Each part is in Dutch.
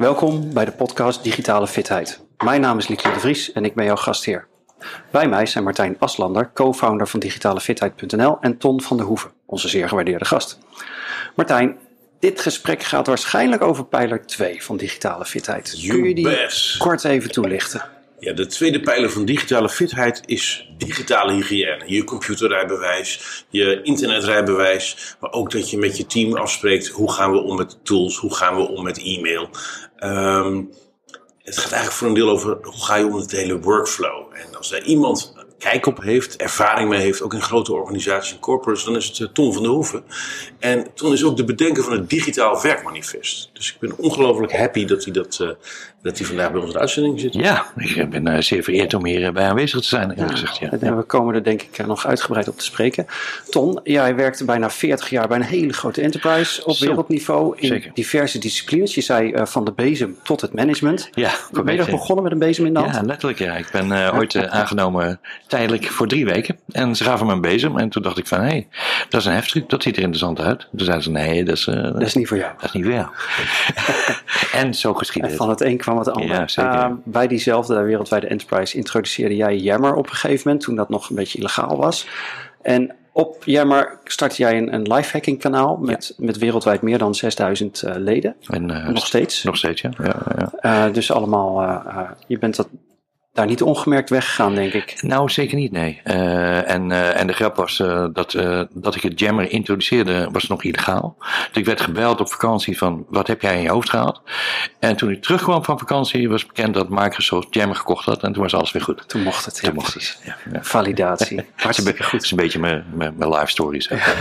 Welkom bij de podcast Digitale Fitheid. Mijn naam is Lieke de Vries en ik ben jouw gastheer. Bij mij zijn Martijn Aslander, co-founder van digitalefitheid.nl en Ton van der Hoeven, onze zeer gewaardeerde gast. Martijn, dit gesprek gaat waarschijnlijk over pijler 2 van digitale fitheid. Kun je die best. kort even toelichten? Ja, de tweede pijler van digitale fitheid is digitale hygiëne. Je computerrijbewijs, je internetrijbewijs, maar ook dat je met je team afspreekt hoe gaan we om met tools, hoe gaan we om met e-mail. Ehm, het gaat eigenlijk voor een deel over hoe ga je om met de hele workflow. En als daar iemand kijk op heeft, ervaring mee heeft, ook in grote organisaties en corporates, dan is het eh, Ton van der Hoeven. En Ton is ook de bedenker van het digitaal werkmanifest. Dus ik ben ongelooflijk happy dat hij, dat, eh, dat hij vandaag bij onze uitzending zit. Ja, ik ben eh, zeer vereerd om hier bij aanwezig te zijn, gezegd. Ja. En we komen er denk ik eh, nog uitgebreid op te spreken. Ton, jij werkte bijna 40 jaar bij een hele grote enterprise op Zo, wereldniveau in zeker. diverse disciplines. Je zei eh, van de bezem tot het management. Ja, Ben je nog begonnen met een bezem in de hand? Ja, letterlijk ja. Ik ben eh, ooit eh, aangenomen tijdelijk voor drie weken. En ze gaven me een bezem. En toen dacht ik van, hé, hey, dat is een hefstuk. Dat ziet er interessant uit. Toen zeiden ze, nee, dat is, eh, Dat is niet voor jou. dat is niet voor jou. en zo geschiedde En van het een kwam het ander. Ja, zeker. Uh, bij diezelfde wereldwijde enterprise introduceerde jij Yammer op een gegeven moment, toen dat nog een beetje illegaal was. En op Yammer startte jij een, een lifehacking kanaal met, met wereldwijd meer dan 6000 eh, leden. En, eh, Nog steeds. Nog steeds, ja. ja, ja. Eh, dus allemaal, je bent dat, daar niet ongemerkt weggegaan, denk ik. Nou, zeker niet, nee. Eh, en, eh, en de grap was eh, dat, dat ik het Jammer introduceerde, was nog illegaal. Dus ik werd gebeld op vakantie van, wat heb jij in je hoofd gehaald? En toen ik terugkwam van vakantie, was bekend dat Microsoft Jammer gekocht had. En toen was alles weer goed. Toen mocht het. Ja, Toen mocht het. Ja, ja. Validatie. Hartstikke Het is een beetje mijn, mijn, mijn life story. Zeg.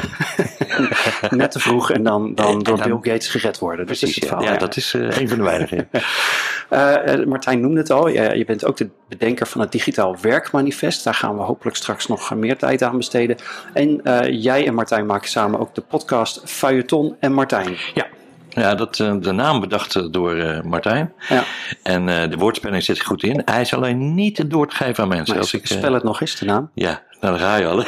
Net te vroeg en dan, dan En door dan- Bill Gates gered worden. Dat Precies, is het ja. verhaal. ja, dat is een van de weinigen. Martijn noemde het al, je, je bent ook de bedenker van het Digitaal Werkmanifest. Daar gaan we hopelijk straks nog meer tijd aan besteden. En eh, jij en Martijn maken samen ook de podcast Feuilleton en Martijn. Ja. Ja, dat, eh, de naam bedacht eh, door Martijn. Ja, En de woordspeling zit er goed in. Hij is alleen niet door te geven aan mensen. maar Als ik, spel het nog eens, de naam. Ja, nou, dan ga je al.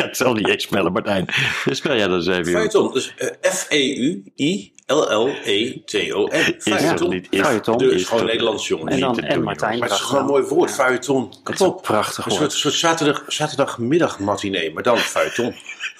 ik kan het zelf niet eens spellen, Martijn. Dus spel jij dat eens even. Feuilleton, dus eh, F-E-U-I-L-L-E-T-O-N. Is toch Feuilleton. niet? Is, Feuilleton. Dus is gewoon een Nederlands jongen. En dan te en doen, Martijn. Maar het is gewoon een mooi woord, feuilleton. Het is een Klopt. prachtig Een soort, woord. soort zaterdag, zaterdagmiddag matinee, maar dan feuilleton.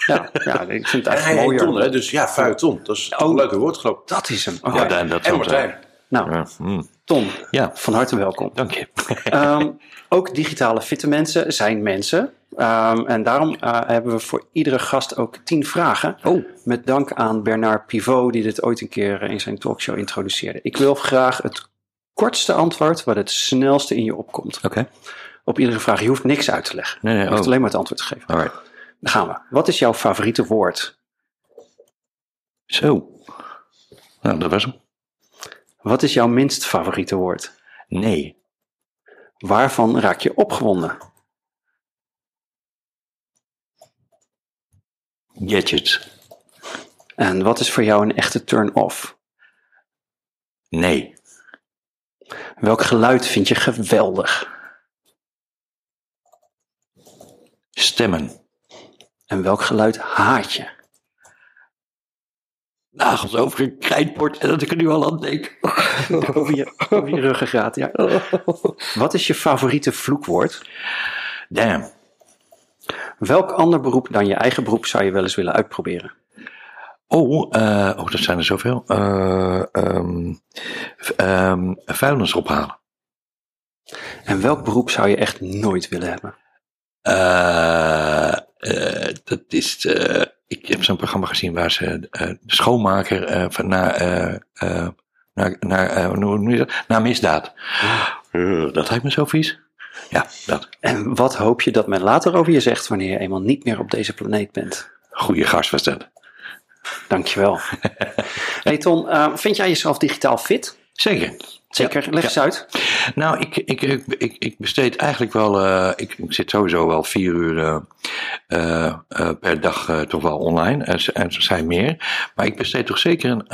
Ja, ja, ik vind het eigenlijk mooier. Ton, hè? dus ja, feuilleton. Dat is toch Oh. een leuke woordgrap. Dat is hem. Oh, Ja, ja. dat, En Martijn. zijn. Nou, Ja, mm. Ton, ja, van harte welkom. dank je. Ehm, ook digitale fitte mensen zijn mensen. Ehm, en daarom eh, hebben we voor iedere gast ook tien vragen. Oh. Met dank aan Bernard Pivot, die dit ooit een keer in zijn talkshow introduceerde. Ik wil graag het kortste antwoord, wat het snelste in je opkomt. Oké. Op iedere vraag. Je hoeft niks uit te leggen. Nee, nee, Je hoeft oh. alleen maar het antwoord te geven. Alright. Dan gaan we. Wat is jouw favoriete woord? Zo. Nou, dat was hem. Wat is jouw minst favoriete woord? Nee. Waarvan raak je opgewonden? Gadgets. En wat is voor jou een echte turn-off? Nee. Welk geluid vind je geweldig? Stemmen. En welk geluid haat je? Nagels over een krijtbord en dat ik er nu al aan denk. Over je, over je ruggengraat, ja. Wat is je favoriete vloekwoord? Damn. Welk ander beroep dan je eigen beroep zou je wel eens willen uitproberen? Oh, eh, oh, dat zijn er zoveel. Ehm, vuilnis ophalen. En welk beroep zou je echt nooit willen hebben? Eh, dat is. ik heb zo'n programma gezien waar ze de schoonmaker van naar, eh, naar, naar, naar misdaad. Eh, dat lijkt me zo vies. Ja, dat. En wat hoop je dat men later over je zegt wanneer je eenmaal niet meer op deze planeet bent? Goeie gast was dat. Dankjewel. hey Ton, eh, vind jij jezelf digitaal fit? Zeker. Zeker, leg eens uit. Nou, ik, ik, ik, ik, besteed eigenlijk wel. eh, ik, ik zit sowieso wel vier uur eh, eh, per dag toch wel online. En, en er zijn meer. Maar ik besteed toch zeker een,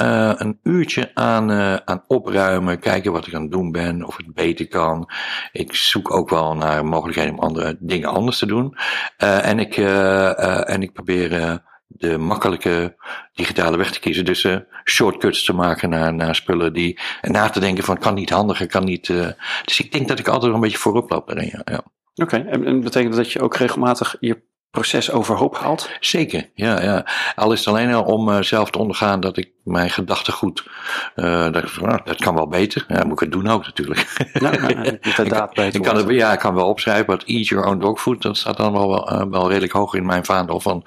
een uurtje aan, aan opruimen. Kijken wat ik aan het doen ben. Of het beter kan. Ik zoek ook wel naar mogelijkheden om andere dingen anders te doen. En, ik, en ik probeer. Eh, de makkelijke digitale weg te kiezen. Dus uh, shortcuts te maken naar, naar spullen die. En na te denken van kan niet handiger, kan niet. Uh, dus ik denk dat ik altijd een beetje voorop loop daarin. Ja, ja. Oké, en, en betekent dat je ook regelmatig je proces overhoop haalt? Zeker, ja. ja. Al is het alleen al om uh, zelf te ondergaan dat ik mijn gedachtegoed, uh, dat, nou, dat kan wel beter. Ja, moet ik het doen ook natuurlijk. Ja, inderdaad beter ik kan het, ja, ik kan wel opschrijven, wat eat your own dog food, dat staat dan wel, uh, wel redelijk hoog in mijn vaandel van,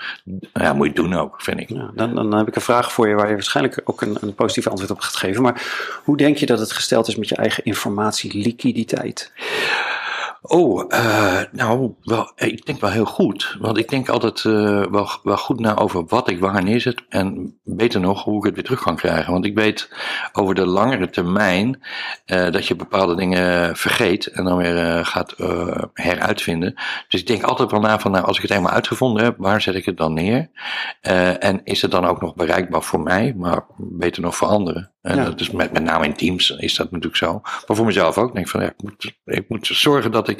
ja, moet je het doen ook, vind ik. Ja, dan, dan heb ik een vraag voor je waar je waarschijnlijk ook een, een positief antwoord op gaat geven. Maar hoe denk je dat het gesteld is met je eigen informatieliquiditeit? Oh, uh, nou, wel, ik denk wel heel goed. Want ik denk altijd uh, wel, wel goed na over wat ik waar neerzet. En beter nog, hoe ik het weer terug kan krijgen. Want ik weet over de langere termijn uh, dat je bepaalde dingen vergeet en dan weer gaat heruitvinden. Dus ik denk altijd wel na van, nou, als ik het eenmaal uitgevonden heb, waar zet ik het dan neer? en is het dan ook nog bereikbaar voor mij, maar beter nog voor anderen? En ja. dat is met, met name in teams is dat natuurlijk zo. Maar voor mezelf ook. Ik denk van, ja, ik, moet, ik moet zorgen dat ik.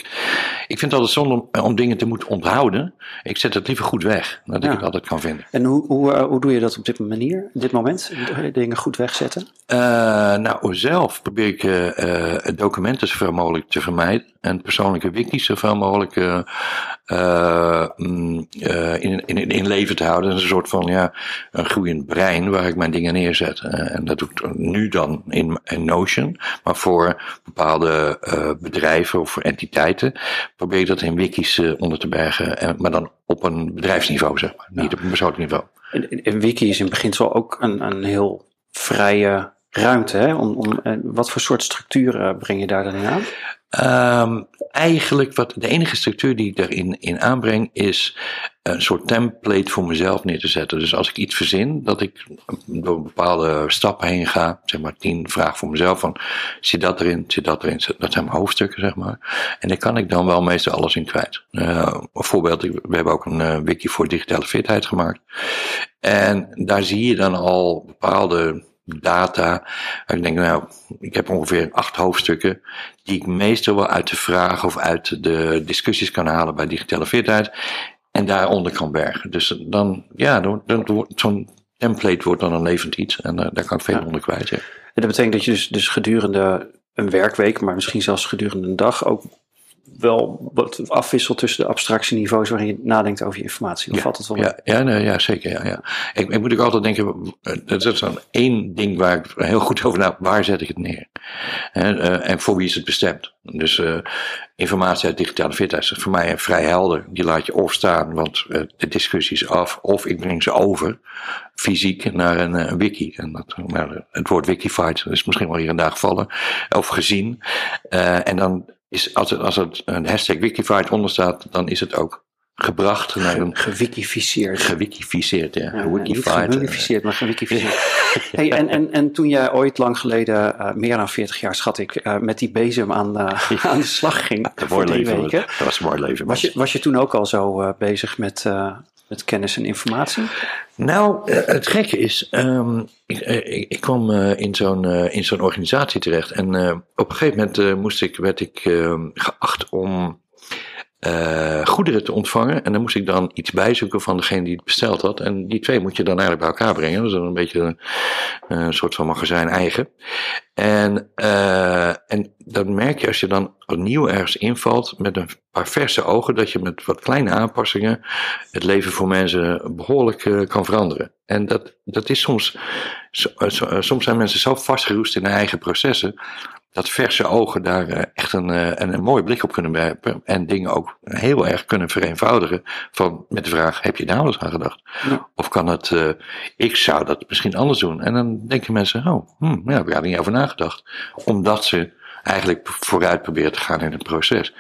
Ik vind het altijd zonde om, om, dingen te moeten onthouden. Ik zet het liever goed weg, dat ik het altijd kan vinden. En hoe, hoe, uh, hoe doe je dat op dit manier, dit moment? Dingen goed wegzetten? Uh, nou, zelf probeer ik uh, documenten zoveel mogelijk te vermijden. En persoonlijke wikis zoveel mogelijk mm, in, in, in leven te houden. Dat is een soort van ja, een groeiend brein waar ik mijn dingen neerzet. en dat doe ik nu dan in, in Notion. Maar voor bepaalde bedrijven of voor entiteiten probeer ik dat in wikis onder te bergen, en, maar dan op een bedrijfsniveau, zeg maar, niet op een persoonlijk niveau. En, en wiki is in beginsel ook een, een heel vrije ruimte. Hè? Om, om, wat voor soort structuren breng je daar dan in aan? Um, eigenlijk wat de enige structuur die ik daarin in aanbreng is een soort template voor mezelf neer te zetten. Dus als ik iets verzin, dat ik door bepaalde stappen heen ga, zeg maar tien vragen voor mezelf van zit dat erin, zit dat erin, dat zijn mijn hoofdstukken zeg maar. En daar kan ik dan wel meestal alles in kwijt. Uh, voorbeeld, we hebben ook een uh, wiki voor digitale fitheid gemaakt. En daar zie je dan al bepaalde data. Ik denk, nou, ik heb ongeveer acht hoofdstukken die ik meestal wel uit de vragen of uit de discussies kan halen bij digitale fitheid. En daaronder kan bergen. Dus dan, ja, dan, dan, zo'n template wordt dan een levend iets. En uh, daar kan ik veel ja. onder kwijt. Ja. En dat betekent dat je dus, dus gedurende een werkweek, maar misschien zelfs gedurende een dag ook wel wat afwisselt tussen de abstractieniveaus waarin je nadenkt over je informatie. Of ja, valt het wel ja, ja, nee, ja, zeker. Ja, ja. Ik, ik moet ook altijd denken, dat is dan één ding waar ik heel goed over na, waar zet ik het neer? En, uh, en voor wie is het bestemd? Dus uh, informatie uit digitale fitheid is voor mij vrij helder. Die laat je of staan, want uh, de discussie is af, of ik breng ze over fysiek naar een, een wiki. En dat, nou, het woord wikified is misschien wel hier en daar gevallen, of gezien. en dan is als, het, als het een hashtag Wikified onder staat, dan is het ook gebracht naar een... Gewikificeerd. Gewikificeerd, ja. ja Wikified. Gewikificeerd, maar gewikificeerd. hey, en, en, en toen jij ooit lang geleden, uh, meer dan 40 jaar schat ik, uh, met die bezem aan, uh, aan de slag ging. Voor drie leven, weken. Dat was een mooi leven. Was je, was je toen ook al zo bezig met, met kennis en informatie? Nou, het gekke is, um, ik, ik, ik, kwam in zo'n in zo'n organisatie terecht en op een gegeven moment moest ik, werd ik geacht om uh, goederen te ontvangen. En dan moest ik dan iets bijzoeken van degene die het besteld had. En die twee moet je dan eigenlijk bij elkaar brengen. Dat is dan een beetje een, een soort van magazijn eigen. En, uh, en dan merk je als je dan opnieuw ergens invalt met een paar verse ogen, dat je met wat kleine aanpassingen het leven voor mensen behoorlijk kan veranderen. En dat, dat is soms, soms zijn mensen zo vastgeroest in hun eigen processen, dat verse ogen daar uh, echt een, uh, een, een, mooie blik op kunnen werpen. En dingen ook heel erg kunnen vereenvoudigen. Van, met de vraag, heb je daar alles aan gedacht? Ja. Of kan het, uh, ik zou dat misschien anders doen. En dan denken mensen, oh, hm, ja, ik heb er niet over nagedacht. Omdat ze eigenlijk vooruit proberen te gaan in het proces.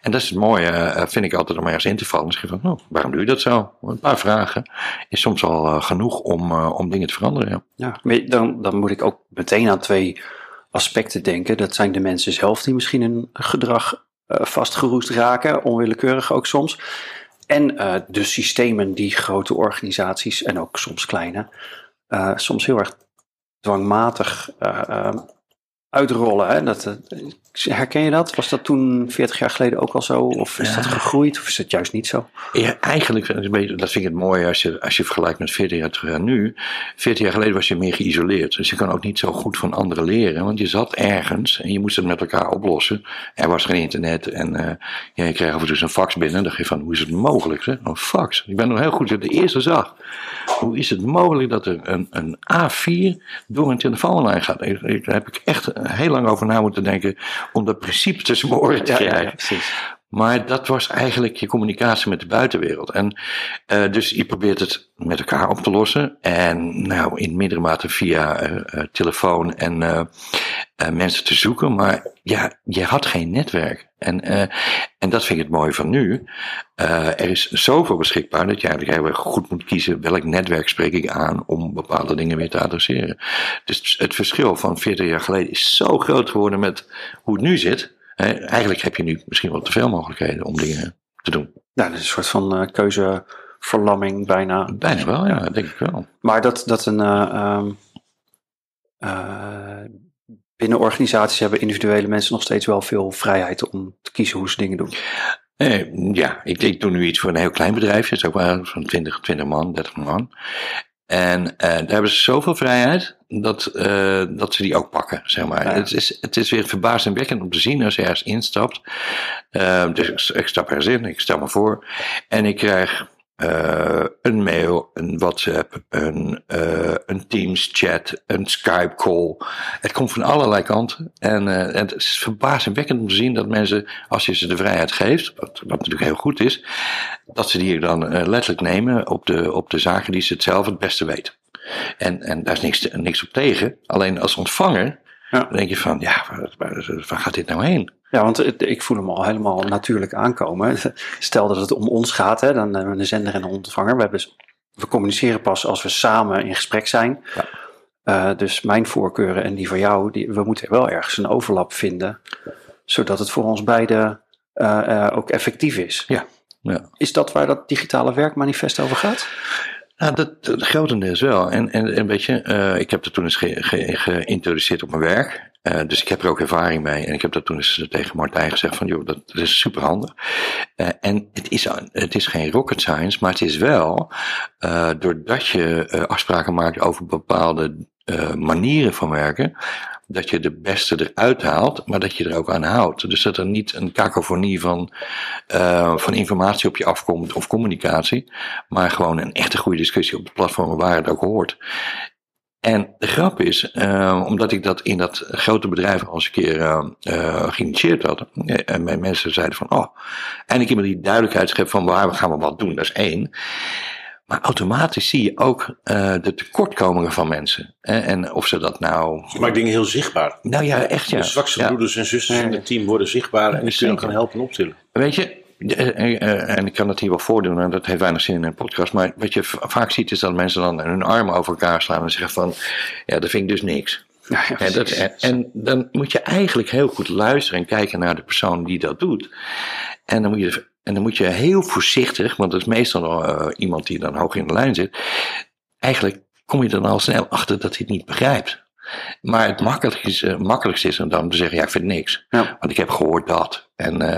En dat is het mooie, vind ik altijd om ergens in te vallen. Dus van, oh, waarom doe je dat zo? Een paar vragen is soms al genoeg om, om dingen te veranderen. Ja, ja maar dan, dan moet ik ook meteen aan twee aspecten denken. Dat zijn de mensen zelf die misschien een gedrag uh, vastgeroest raken, onwillekeurig ook soms. En uh, de systemen die grote organisaties en ook soms kleine, uh, soms heel erg dwangmatig uitrollen. Hè? Dat, eh, herken je dat? Was dat toen 40 jaar geleden ook al zo? Of is dat gegroeid? Of is het juist niet zo? Ja, eigenlijk, dat vind ik het mooi als je, als je vergelijkt met 40 jaar terug en nu. 40 jaar geleden was je meer geïsoleerd. Dus je kan ook niet zo goed van anderen leren. Want je zat ergens en je moest het met elkaar oplossen. Er was geen internet en uh, ja, je kreeg af en toe een fax binnen. En dacht je van, hoe is het mogelijk? Hè? Een fax. Ik ben nog heel goed de eerste zag. Hoe is het mogelijk dat er een, een A4 door een telefoonlijn gaat? Daar heb ik echt heel lang over na moeten denken om dat principe tussen mijn oren te krijgen. Ja, maar dat was eigenlijk je communicatie met de buitenwereld. En uh, dus je probeert het met elkaar op te lossen. En nou, in mindere mate via uh, telefoon en uh, mensen te zoeken. Maar ja, je had geen netwerk. En, en dat vind ik het mooie van nu. er is zoveel beschikbaar dat je eigenlijk heel erg goed moet kiezen welk netwerk spreek ik aan om bepaalde dingen weer te adresseren. Dus het verschil van 40 jaar geleden is zo groot geworden met hoe het nu zit eigenlijk heb je nu misschien wel te veel mogelijkheden om dingen te doen. Ja, dat is een soort van uh, keuzeverlamming bijna. Bijna wel, ja, denk ik wel. Maar dat, dat een. Uh, binnen organisaties hebben individuele mensen nog steeds wel veel vrijheid om te kiezen hoe ze dingen doen. ja, ik, ik doe nu iets voor een heel klein bedrijf. Het is ook wel zo'n 20, 20 man, 30 man. En uh, daar hebben ze zoveel vrijheid dat, uh, dat ze die ook pakken, zeg maar. Het, is, het is weer verbazingwekkend om te zien als je ergens instapt. Dus ik, ik stap ergens in, ik stel me voor. En ik krijg uh, een mail, een WhatsApp, een, uh, een Teams chat, een Skype call. Het komt van allerlei kanten. En, en het is verbazingwekkend om te zien dat mensen, als je ze de vrijheid geeft, wat, wat natuurlijk heel goed is, dat ze die dan letterlijk nemen op de, op de zaken die ze het zelf het beste weten. En, en daar is niks, niks op tegen. Alleen als ontvanger. Dan denk je van, ja, waar, waar gaat dit nou heen? Ja, want ik voel hem al helemaal natuurlijk aankomen. Stel dat het om ons gaat, hè, dan hebben we een zender en een ontvanger. We, hebben, we communiceren pas als we samen in gesprek zijn. Ja. Uh, dus mijn voorkeuren en die van jou, die, we moeten wel ergens een overlap vinden, zodat het voor ons beiden uh, uh, ook effectief is. Ja. ja. Is dat waar dat digitale werkmanifest over gaat? Nou, dat, dat grotendeels wel. En, en, en weet je, uh, ik heb dat toen eens geïntroduceerd ge, op mijn werk. Uh, dus ik heb er ook ervaring mee. En ik heb dat toen eens tegen Martijn gezegd van, joh, dat, is super handig. Uh, en het is, het is geen rocket science, maar het is wel, doordat je afspraken maakt over bepaalde manieren van werken, dat je de beste eruit haalt, maar dat je er ook aan houdt. Dus dat er niet een kakofonie van, uh, van informatie op je afkomt of communicatie, maar gewoon een echte goede discussie op de platformen waar het ook hoort. En de grap is, uh, omdat ik dat in dat grote bedrijf al eens een keer uh, geïnitieerd had. En mijn mensen zeiden van, oh, eindelijk iemand die duidelijkheid schept van waar we gaan we wat doen, dat is één. Maar automatisch zie je ook uh, de tekortkomingen van mensen. Hè? En of ze dat nou. Ze maakt dingen heel zichtbaar. Nou ja, echt ja. De zwakste ja. broeders en zusters in het team worden zichtbaar en die kunnen gaan helpen optillen. Weet je, en ik kan dat hier wel voordoen, en dat heeft weinig zin in een podcast. Maar wat je vaak ziet is dat mensen dan hun armen over elkaar slaan en zeggen van, ja, dat vind ik dus niks. Ja, ja, en, dat, en, dan moet je eigenlijk heel goed luisteren en kijken naar de persoon die dat doet. En dan moet je en dan moet je heel voorzichtig, want dat is meestal uh, iemand die dan hoog in de lijn zit. Eigenlijk kom je dan al snel achter dat hij het niet begrijpt. Maar het makkelijkste is, uh, makkelijkste is dan te zeggen, ja, ik vind niks. Ja. Want ik heb gehoord dat. En, uh,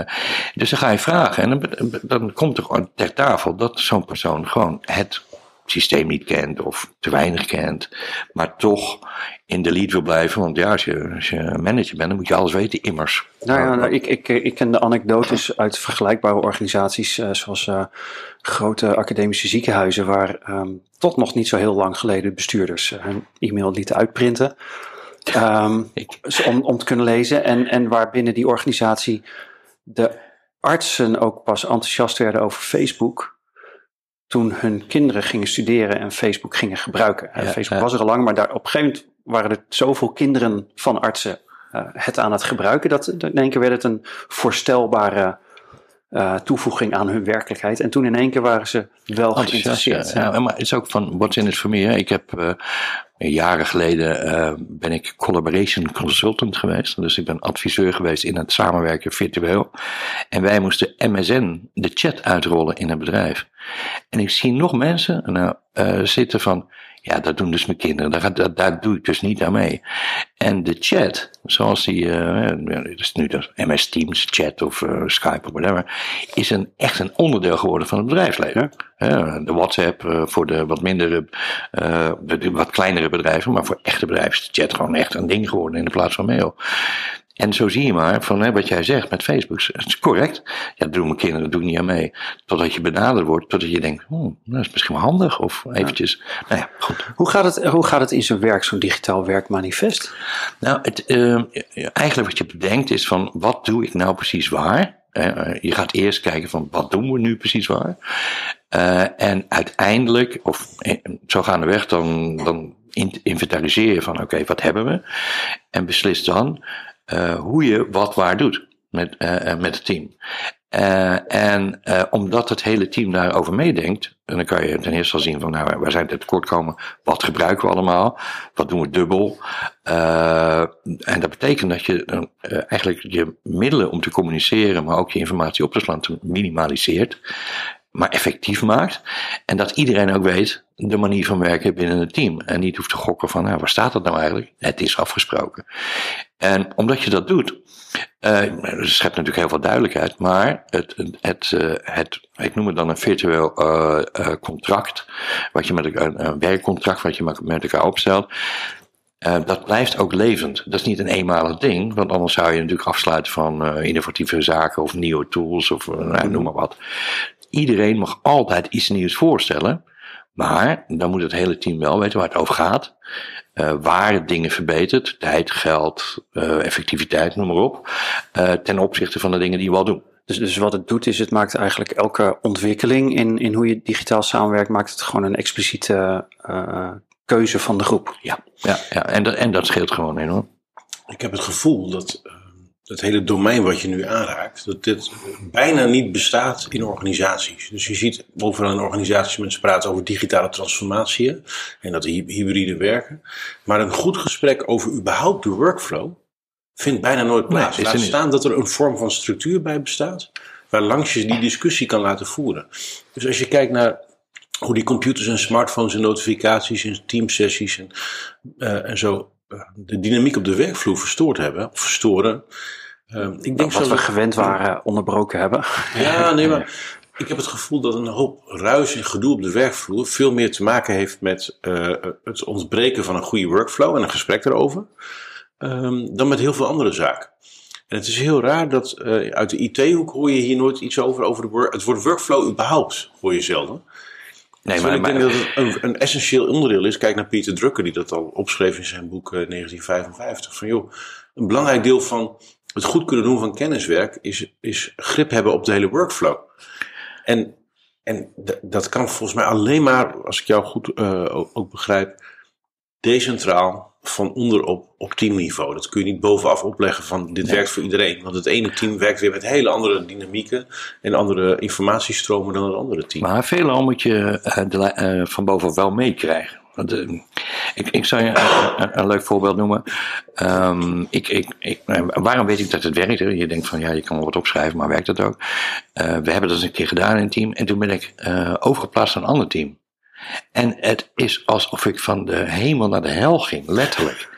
dus dan ga je vragen. En dan, dan komt er ter tafel dat zo'n persoon gewoon het systeem niet kent of te weinig kent. Maar toch in de lead wil blijven. Want ja, als je, als je manager bent, dan moet je alles weten, immers. Nou ja, nou, ik, ik, ik ken de anekdotes uit vergelijkbare organisaties, uh, zoals uh, grote academische ziekenhuizen, waar um, tot nog niet zo heel lang geleden bestuurders uh, hun e-mail lieten uitprinten. Um, om, om te kunnen lezen. En, en waar binnen die organisatie de artsen ook pas enthousiast werden over Facebook toen hun kinderen gingen studeren en Facebook gingen gebruiken. Ja, Facebook was er al lang, maar daar op een gegeven moment waren er zoveel kinderen van artsen uh, het aan het gebruiken, dat in één keer werd het een voorstelbare uh, toevoeging aan hun werkelijkheid. En toen in één keer waren ze wel geïnteresseerd. Ja, ja. maar het is ook van, what's in it for me? Hè? Ik heb uh, jaren geleden ben ik collaboration consultant geweest. Dus ik ben adviseur geweest in het samenwerken virtueel. En wij moesten MSN, de chat, uitrollen in het bedrijf. En ik zie nog mensen nou, zitten van Ja, dat doen dus mijn kinderen. Daar, daar, daar doe ik dus niet aan mee. En de chat, zoals die, uh, het is nu de MS Teams chat of uh, Skype of whatever, is een, echt een onderdeel geworden van het bedrijfsleven. De WhatsApp uh, voor de wat mindere, de wat kleinere bedrijven, maar voor echte bedrijven is de chat gewoon echt een ding geworden in de plaats van mail. En zo zie je maar van hè, wat jij zegt met Facebook. Het is correct. Ja, dat doen mijn kinderen, dat doe ik niet aan mee. Totdat je benaderd wordt, totdat je denkt, oh, dat is misschien wel handig. Of eventjes, nou ja, goed. Hoe gaat het, hoe gaat het in zijn werk, zo'n digitaal werkmanifest? Nou, het, uh, eigenlijk wat je bedenkt is van, wat doe ik nou precies waar? Uh, je gaat eerst kijken van, wat doen we nu precies waar? Uh, en uiteindelijk, of zo gaandeweg, dan, dan inventariseer je van, oké, okay, wat hebben we? En beslis dan, hoe je wat waar doet met, uh, met het team. En omdat het hele team daarover meedenkt, en dan kan je ten eerste al zien van, nou, waar zijn de tekortkomen? Wat gebruiken we allemaal? Wat doen we dubbel? En dat betekent dat je eigenlijk je middelen om te communiceren, maar ook je informatie op te slaan, minimaliseert maar effectief maakt. En dat iedereen ook weet de manier van werken binnen het team. En niet hoeft te gokken van, nou, waar staat dat nou eigenlijk? Het is afgesproken. En omdat je dat doet, uh, het schept natuurlijk heel veel duidelijkheid, maar het, het, het, het ik noem het dan een virtueel uh, contract, wat je met een, een werkcontract wat je met elkaar opstelt. Dat blijft ook levend. Dat is niet een eenmalig ding, want anders zou je natuurlijk afsluiten van innovatieve zaken of nieuwe tools of uh, noem maar wat. Iedereen mag altijd iets nieuws voorstellen, maar dan moet het hele team wel weten waar het over gaat. Uh, waar het dingen verbetert, tijd, geld, uh, effectiviteit, noem maar op, uh, ten opzichte van de dingen die we al doen. Dus, dus wat het doet is, het maakt eigenlijk elke ontwikkeling in, in hoe je digitaal samenwerkt, maakt het gewoon een expliciete keuze van de groep. Ja, ja, ja. En, dat, en dat scheelt gewoon enorm. Ik heb het gevoel dat het hele domein wat je nu aanraakt, dat dit bijna niet bestaat in organisaties. Dus je ziet overal in organisaties mensen praten over digitale transformatie en dat hybride werken. Maar een goed gesprek over überhaupt de workflow vindt bijna nooit plaats. Nee, Laat staan dat er een vorm van structuur bij bestaat, waar langs je die discussie kan laten voeren. Dus als je kijkt naar hoe die computers en smartphones en notificaties en teamsessies en, uh, en zo de dynamiek op de werkvloer verstoord hebben, of verstoren. Uh, ik denk wat we gewend waren onderbroken hebben. Ja, nee, maar ik heb het gevoel dat een hoop ruis en gedoe op de werkvloer veel meer te maken heeft met uh, het ontbreken van een goede workflow en een gesprek erover, um, dan met heel veel andere zaken. En het is heel raar dat uh, uit de IT-hoek hoor je hier nooit iets over, over de work, het woord workflow überhaupt, hoor je zelden. Nee, maar, ik denk dat het een, een, essentieel onderdeel is. Kijk naar Pieter Drucker, die dat al opschreef in zijn boek uh, 1955. Van joh, een belangrijk deel van het goed kunnen doen van kenniswerk is, is grip hebben op de hele workflow. En, en dat kan volgens mij alleen maar, als ik jou goed uh, ook, begrijp, decentraal van onderop op teamniveau. Dat kun je niet bovenaf opleggen van dit werkt voor iedereen. Want het ene team werkt weer met hele andere dynamieken en andere informatiestromen dan het andere team. Maar veelal moet je uh, de, uh, van bovenaf wel meekrijgen. Uh, ik, ik zou je een, een, leuk voorbeeld noemen. Um, ik, ik, ik, waarom weet ik dat het werkt? Je denkt van ja, je kan wel wat opschrijven, maar werkt dat ook? we hebben dat eens een keer gedaan in een team en toen ben ik overgeplaatst naar een ander team. En het is alsof ik van de hemel naar de hel ging, letterlijk.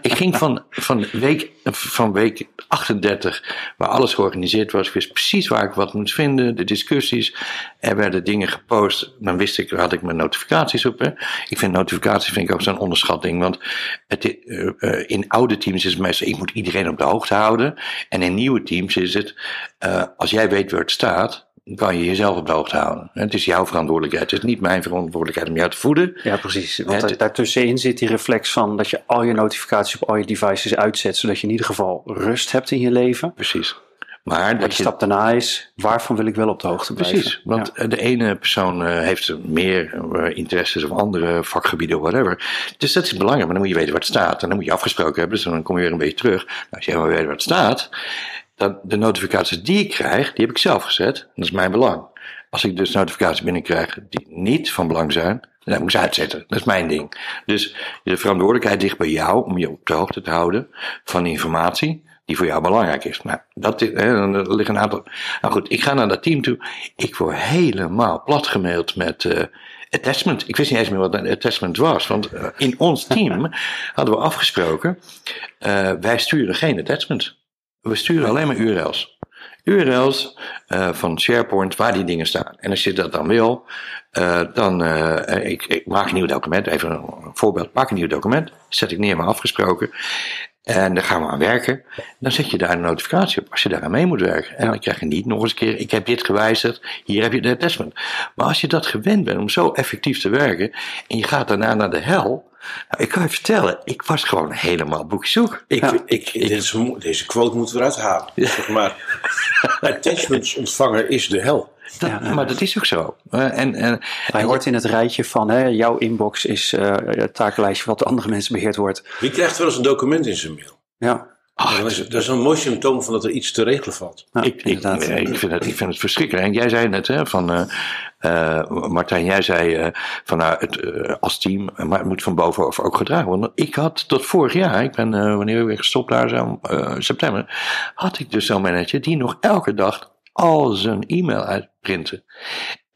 Ik ging van, van, week, van week 38, waar alles georganiseerd was, wist precies waar ik wat moest vinden, de discussies. Er werden dingen gepost, dan wist ik, had ik mijn notificaties op. Ik vind notificaties vind ik ook zo'n onderschatting, want het, uh, uh, in oude teams is het meestal, ik moet iedereen op de hoogte houden. En in nieuwe teams is het, uh, als jij weet waar het staat, kan je jezelf op de hoogte houden. Het is jouw verantwoordelijkheid. Het is niet mijn verantwoordelijkheid om jou te voeden. Ja, precies. Want het, daartussenin zit die reflex van dat je al je notificaties op al je devices uitzet, zodat je in ieder geval rust hebt in je leven. Precies. Maar, dat de je... stap daarna is, waarvan wil ik wel op de hoogte blijven? Precies, want ja. de ene persoon uh, heeft meer uh, interesses of andere vakgebieden, whatever. Dus dat is belangrijk, maar dan moet je weten waar het staat. En dan moet je afgesproken hebben, dus dan kom je weer een beetje terug. Nou, als jij maar weet waar het staat, dan de notificaties die ik krijg, die heb ik zelf gezet. Dat is mijn belang. Als ik dus notificaties binnenkrijg die niet van belang zijn, dan moet ik ze uitzetten. Dat is mijn ding. Dus de verantwoordelijkheid ligt bij jou om je op de hoogte te houden van informatie die voor jou belangrijk is. Nou, dat is, hè, dan- er liggen een aantal. Nou goed, ik ga naar dat team toe. Ik word helemaal platgemaild met eh, attachment. Ik wist niet eens meer wat een attachment was. Want eh, in ons team hadden we afgesproken: eh, wij sturen geen attachment. We sturen alleen maar URL's. URL's eh, van SharePoint waar die dingen staan. En als je dat dan wil, eh, dan eh, ik, ik maak een nieuw document. Even een voorbeeld. Maak een nieuw document. Zet ik neer maar afgesproken. En dan gaan we aan werken. Dan zet je daar een notificatie op als je daaraan mee moet werken. En dan krijg je niet nog eens een keer, ik heb dit gewijzigd, hier heb je de attachment. Maar als je dat gewend bent om zo effectief te werken en je gaat daarna naar de hel. Nou, ik kan je vertellen, ik was gewoon helemaal boekzoek. Ik, Ja. ik, mo- deze quote moeten we eruit halen. Zeg maar, attachments ontvangen is de hel. dat- Ja, ja. maar dat is ook zo. Eh, en, en, Hij hoort in het rijtje van hè, jouw inbox is eh, het takenlijstje wat door andere mensen beheerd wordt. Wie krijgt wel eens een document in zijn mail? Ja, ach, dat, is, dat is een mooi symptoom van dat er iets te regelen valt. ik, ik, vind het, ik vind het verschrikkelijk. En jij zei net, hè, van, eh, eh, Martijn, jij zei eh, van nou, het, als team, maar het moet van bovenaf ook gedragen worden. Ik had tot vorig jaar, ik ben wanneer we weer gestopt daar zo, september, had ik dus zo'n manager die nog elke dag al zijn e-mail uitprinten.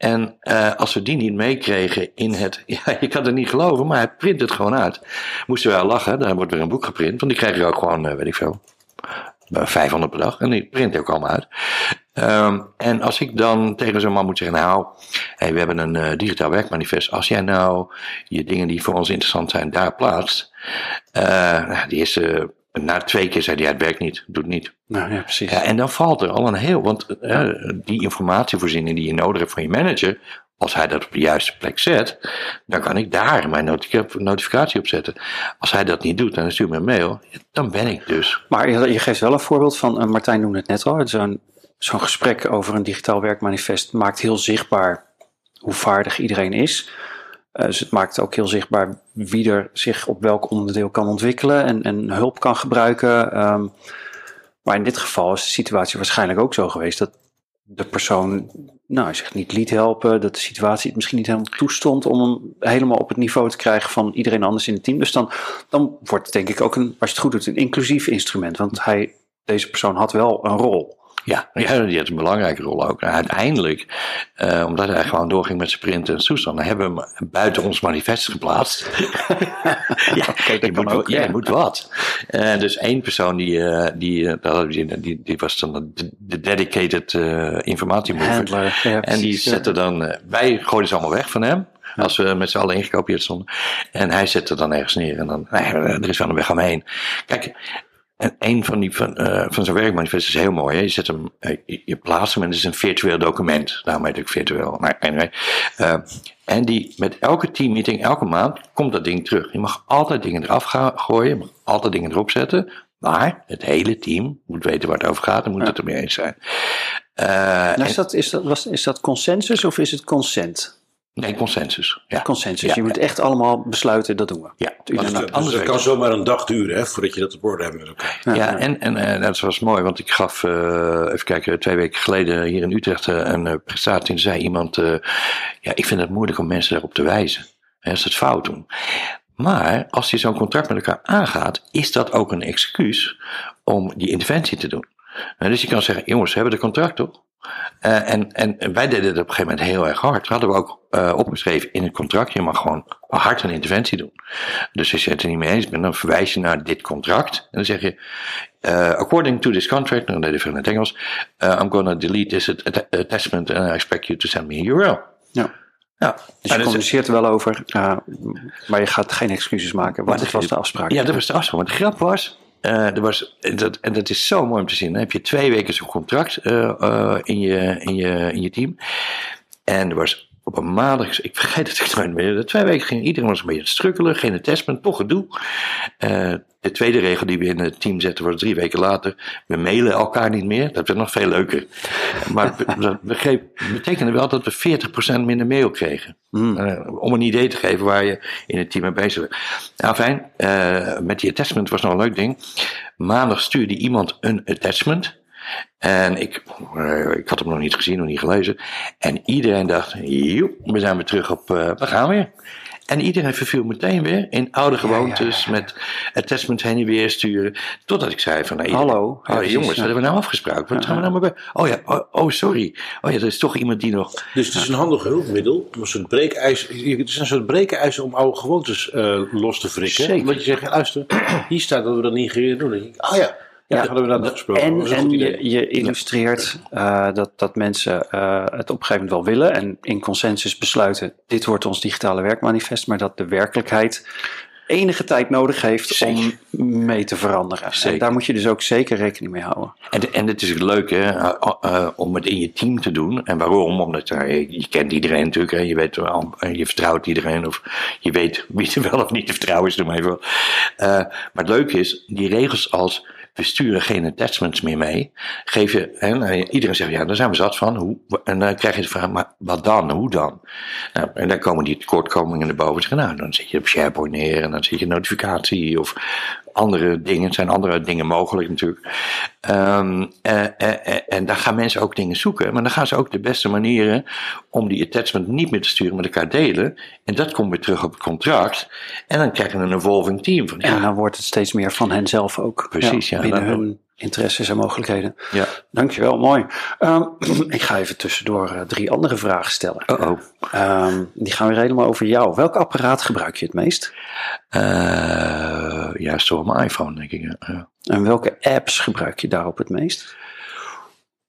En eh, als we die niet meekregen in het. Ja, je kan het niet geloven, maar hij print het gewoon uit. Moesten we wel lachen, dan wordt er een boek geprint. Want die krijg je ook gewoon, eh, weet ik veel, eh, 500 per dag. En die print ook allemaal uit. Ehm, en als ik dan tegen zo'n man moet zeggen: Nou, we hebben een eh, digitaal werkmanifest. Als jij nou je dingen die voor ons interessant zijn daar plaatst. eh, nou, die is. Na twee keer zei hij: Het werkt niet, doet niet. Nou, ja, precies. Ja, en dan valt er al een heel, want eh, die informatievoorziening die je nodig hebt van je manager, als hij dat op de juiste plek zet, dan kan ik daar mijn notificatie op zetten. Als hij dat niet doet hij stuurt me een mail, dan ben ik dus. Maar je, je geeft wel een voorbeeld van, eh, Martijn noemde het net al, zo'n zo'n gesprek over een digitaal werkmanifest maakt heel zichtbaar hoe vaardig iedereen is. Eh, dus het maakt ook heel zichtbaar wie er zich op welk onderdeel kan ontwikkelen en, en hulp kan gebruiken. Ehm, maar in dit geval is de situatie waarschijnlijk ook zo geweest dat de persoon nou, zich niet liet helpen, dat de situatie het misschien niet helemaal toestond om hem helemaal op het niveau te krijgen van iedereen anders in het team. Dus dan, dan wordt het denk ik ook een, als je het goed doet, een inclusief instrument. Want hij, deze persoon had wel een rol. Ja, ja, die heeft een belangrijke rol ook. En uiteindelijk, eh, omdat hij gewoon doorging met zijn printen en toestanden, hebben we hem buiten ons manifest geplaatst. ja, dat je moet, ook, ja, je moet wat. Eh, dus één persoon die, eh, die, gezien, die, die was dan de, de dedicated informatiemover. Ja, En die zette dan, wij gooiden ze allemaal weg van hem. Als we met z'n allen ingekopieerd stonden. En hij zette dan ergens neer. En dan, nee, er is wel een weg omheen. Kijk, en een van, die, van, eh, van zijn werkmanifest is heel mooi. Hè? Je, zet hem, eh, je, je plaatst hem en het is een virtueel document. Daarom heet het ook virtueel. Maar anyway. Eh, en die, met elke teammeeting, elke maand, komt dat ding terug. Je mag altijd dingen eraf gaan gooien. Je mag altijd dingen erop zetten. Maar het hele team moet weten waar het over gaat en moet Ja. het ermee eens zijn. Nou, is, dat, is, dat, was, is dat consensus of is het consent? Nee, consensus. Ja. Consensus. Ja, je moet echt allemaal besluiten, dat doen we. Ja, anders dat kan zomaar een dag duren hè, voordat je dat op orde hebt met elkaar. Ja, en, en eh, dat was mooi, want ik gaf, eh, even kijken, twee weken geleden hier in Utrecht eh, een eh, prestatie. En zei iemand, eh, ja, ik vind het moeilijk om mensen daarop te wijzen. Hè, als ze het fout doen. Maar als je zo'n contract met elkaar aangaat, is dat ook een excuus om die interventie te doen. Nou, dus je kan zeggen, jongens, we hebben de contract toch? Eh, en, en wij deden het op een gegeven moment heel erg hard. Dat hadden we ook eh, opgeschreven in het contract. Je mag gewoon hard een interventie doen. Dus als je het er niet mee eens bent, dan verwijs je naar dit contract. En dan zeg je, eh, according to this contract, dan deed ik veel in het Engels, I'm gonna delete this att- attachment and I expect you to send me a URL. Ja. Ja, Dus je communiceert er wel over, maar je gaat geen excuses maken, want dat was de afspraak. Ja, dat was de afspraak. Maar de grap was, er was en, dat, en dat is zo mooi om te zien. Heb je twee weken zo'n contract eh, eh, in, je, in, je, in je team. En er was op een maandag, ik vergeet het echt nooit meer. De twee weken ging iedereen was een beetje strukkelen, geen attachment, toch gedoe. Eh, de tweede regel die we in het team zetten was drie weken later. We mailen elkaar niet meer. Dat werd nog veel leuker. Maar dat begreep, betekende wel dat we 40% minder mail kregen. Hmm. Eh, om een idee te geven waar je in het team mee bezig bent. Nou fijn, eh, met die attachment was nog een leuk ding. Maandag stuurde iemand een attachment. En ik, eh, ik had hem nog niet gezien, nog niet gelezen. En iedereen dacht, joep, we zijn weer terug op, uh, we gaan weer. En iedereen verviel meteen weer in oude gewoontes met attachment heen en weer sturen. Totdat ik zei van, nou, Hallo. Oh, jongens, wat hebben we nou afgesproken? Wat gaan we nou maar bij? Oh ja, oh, oh, sorry. Oh ja, er is toch iemand die nog... Dus het is een handig hulpmiddel een soort breekijs. Het is een soort breekijs om oude gewoontes eh, los te frikken. Zeker. Omdat je zegt, luister, hier staat dat we dat niet gaan doen. Dan denk ik, oh ja, ja, hadden we dat. En, je, illustreert eh, dat, dat mensen eh, het op een gegeven moment wel willen en in consensus besluiten: dit wordt ons digitale werkmanifest, maar dat de werkelijkheid enige tijd nodig heeft Zeker. om mee te veranderen. En daar moet je dus ook zeker rekening mee houden. En, en het is leuk hè, eh, om het in je team te doen. En waarom? Omdat je, je kent iedereen natuurlijk. Hè. Je, weet, je vertrouwt iedereen. Of je weet wie er wel of niet te vertrouwen is. Doe maar even. Maar het leuke is, die regels als we sturen geen attachments meer mee. Geef je, hè, nou, iedereen zegt ja, daar zijn we zat van. Hoe, en dan krijg je de vraag, maar wat dan? Hoe dan? Nou, en dan komen die tekortkomingen naar boven. Zeggen, nou, dan zet je op SharePoint neer. En dan zet je notificatie of andere dingen. Het zijn andere dingen mogelijk natuurlijk. Ehm, eh, eh, eh, en daar gaan mensen ook dingen zoeken. Maar dan gaan ze ook de beste manieren om die attachment niet meer te sturen met elkaar delen. En dat komt weer terug op het contract. En dan krijg je een evolving team. Van, En ja, dan wordt het steeds meer van hen zelf ook. Precies, ja. binnen Dan- hun interesses en mogelijkheden. ja. Dankjewel, mooi. Ehm, ik ga even tussendoor eh, drie andere vragen stellen. Oh, oh. Die gaan weer helemaal over jou. Welk apparaat gebruik je het meest? Ja, is toch mijn iPhone, denk ik. ja. En welke apps gebruik je daarop het meest?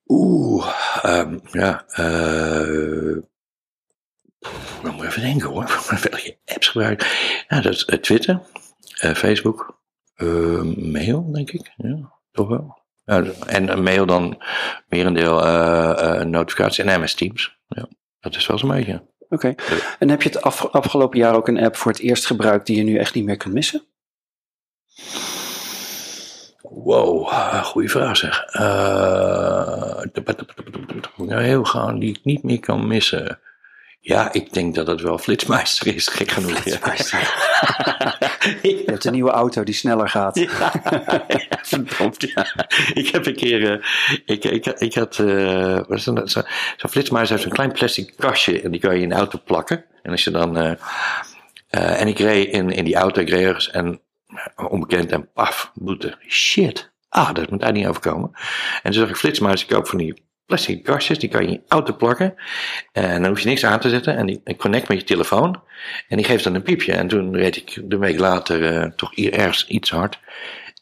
Oeh, ehm, ja. eh dan moet ik even denken hoor. Welke apps gebruik ik? Ja, dat is Twitter, Facebook, mail, denk ik. Ja, toch wel. Ja, en een mail dan merendeel eh eh notificatie en MS Teams. Ja, dat is wel zo'n beetje. Oké. En heb je het af- afgelopen jaar ook een app voor het eerst gebruikt die je nu echt niet meer kunt missen? Wow, uh, goede vraag zeg. Eh, nou, heel gaan die ik niet meer kan missen. Ja, ik denk dat het wel Flitsmeister is, gek genoeg. Ja. Je hebt een nieuwe auto die sneller gaat. Ja, verdomd, ja. Ik heb een keer, eh, ik, ik, ik had, wat is dat? Zo- Zo'n flitsmeister heeft zo'n klein plastic kastje en die kan je in de auto plakken. En als je dan, eh, en ik reed in, in die auto, ik reed ergens en onbekend en paf, boete. Shit, ah, dat moet daar niet overkomen. En toen zag ik flitsmeister, ik koop van die plastic kastjes, die kan je in je auto plakken. En dan hoef je niks aan te zetten en die die connect met je telefoon. En die geeft dan een piepje. En toen reed ik de week later eh, toch hier ergens iets hard.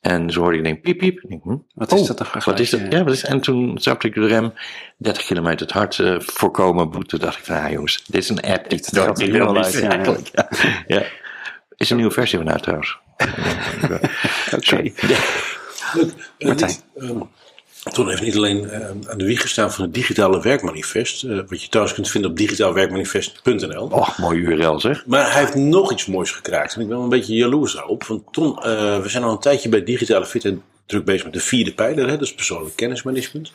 En zo hoorde ik denk piep piep. Denk, hm, Wat is oh, dat dan Wat is dat? Ja, wat is, en toen stapte ik de rem 30 kilometer te hard eh, voorkomen boete. dacht ik van, ja jongens, dit is een app. Het al uit, ja, ja. eigenlijk. Ja. Ja. Is een nieuwe versie van nou trouwens. Oké. Martijn. niet, ehm, Ton heeft niet alleen eh, aan de wieg gestaan van het digitale werkmanifest, eh, wat je trouwens kunt vinden op digitaalwerkmanifest.nl. Och, mooi URL zeg. Maar hij heeft nog iets moois gekraakt. En ik ben wel een beetje jaloers daarop. Want Ton, eh, we zijn al een tijdje bij digitale fitheid druk bezig met de vierde pijler. Hè, dat is persoonlijk kennismanagement.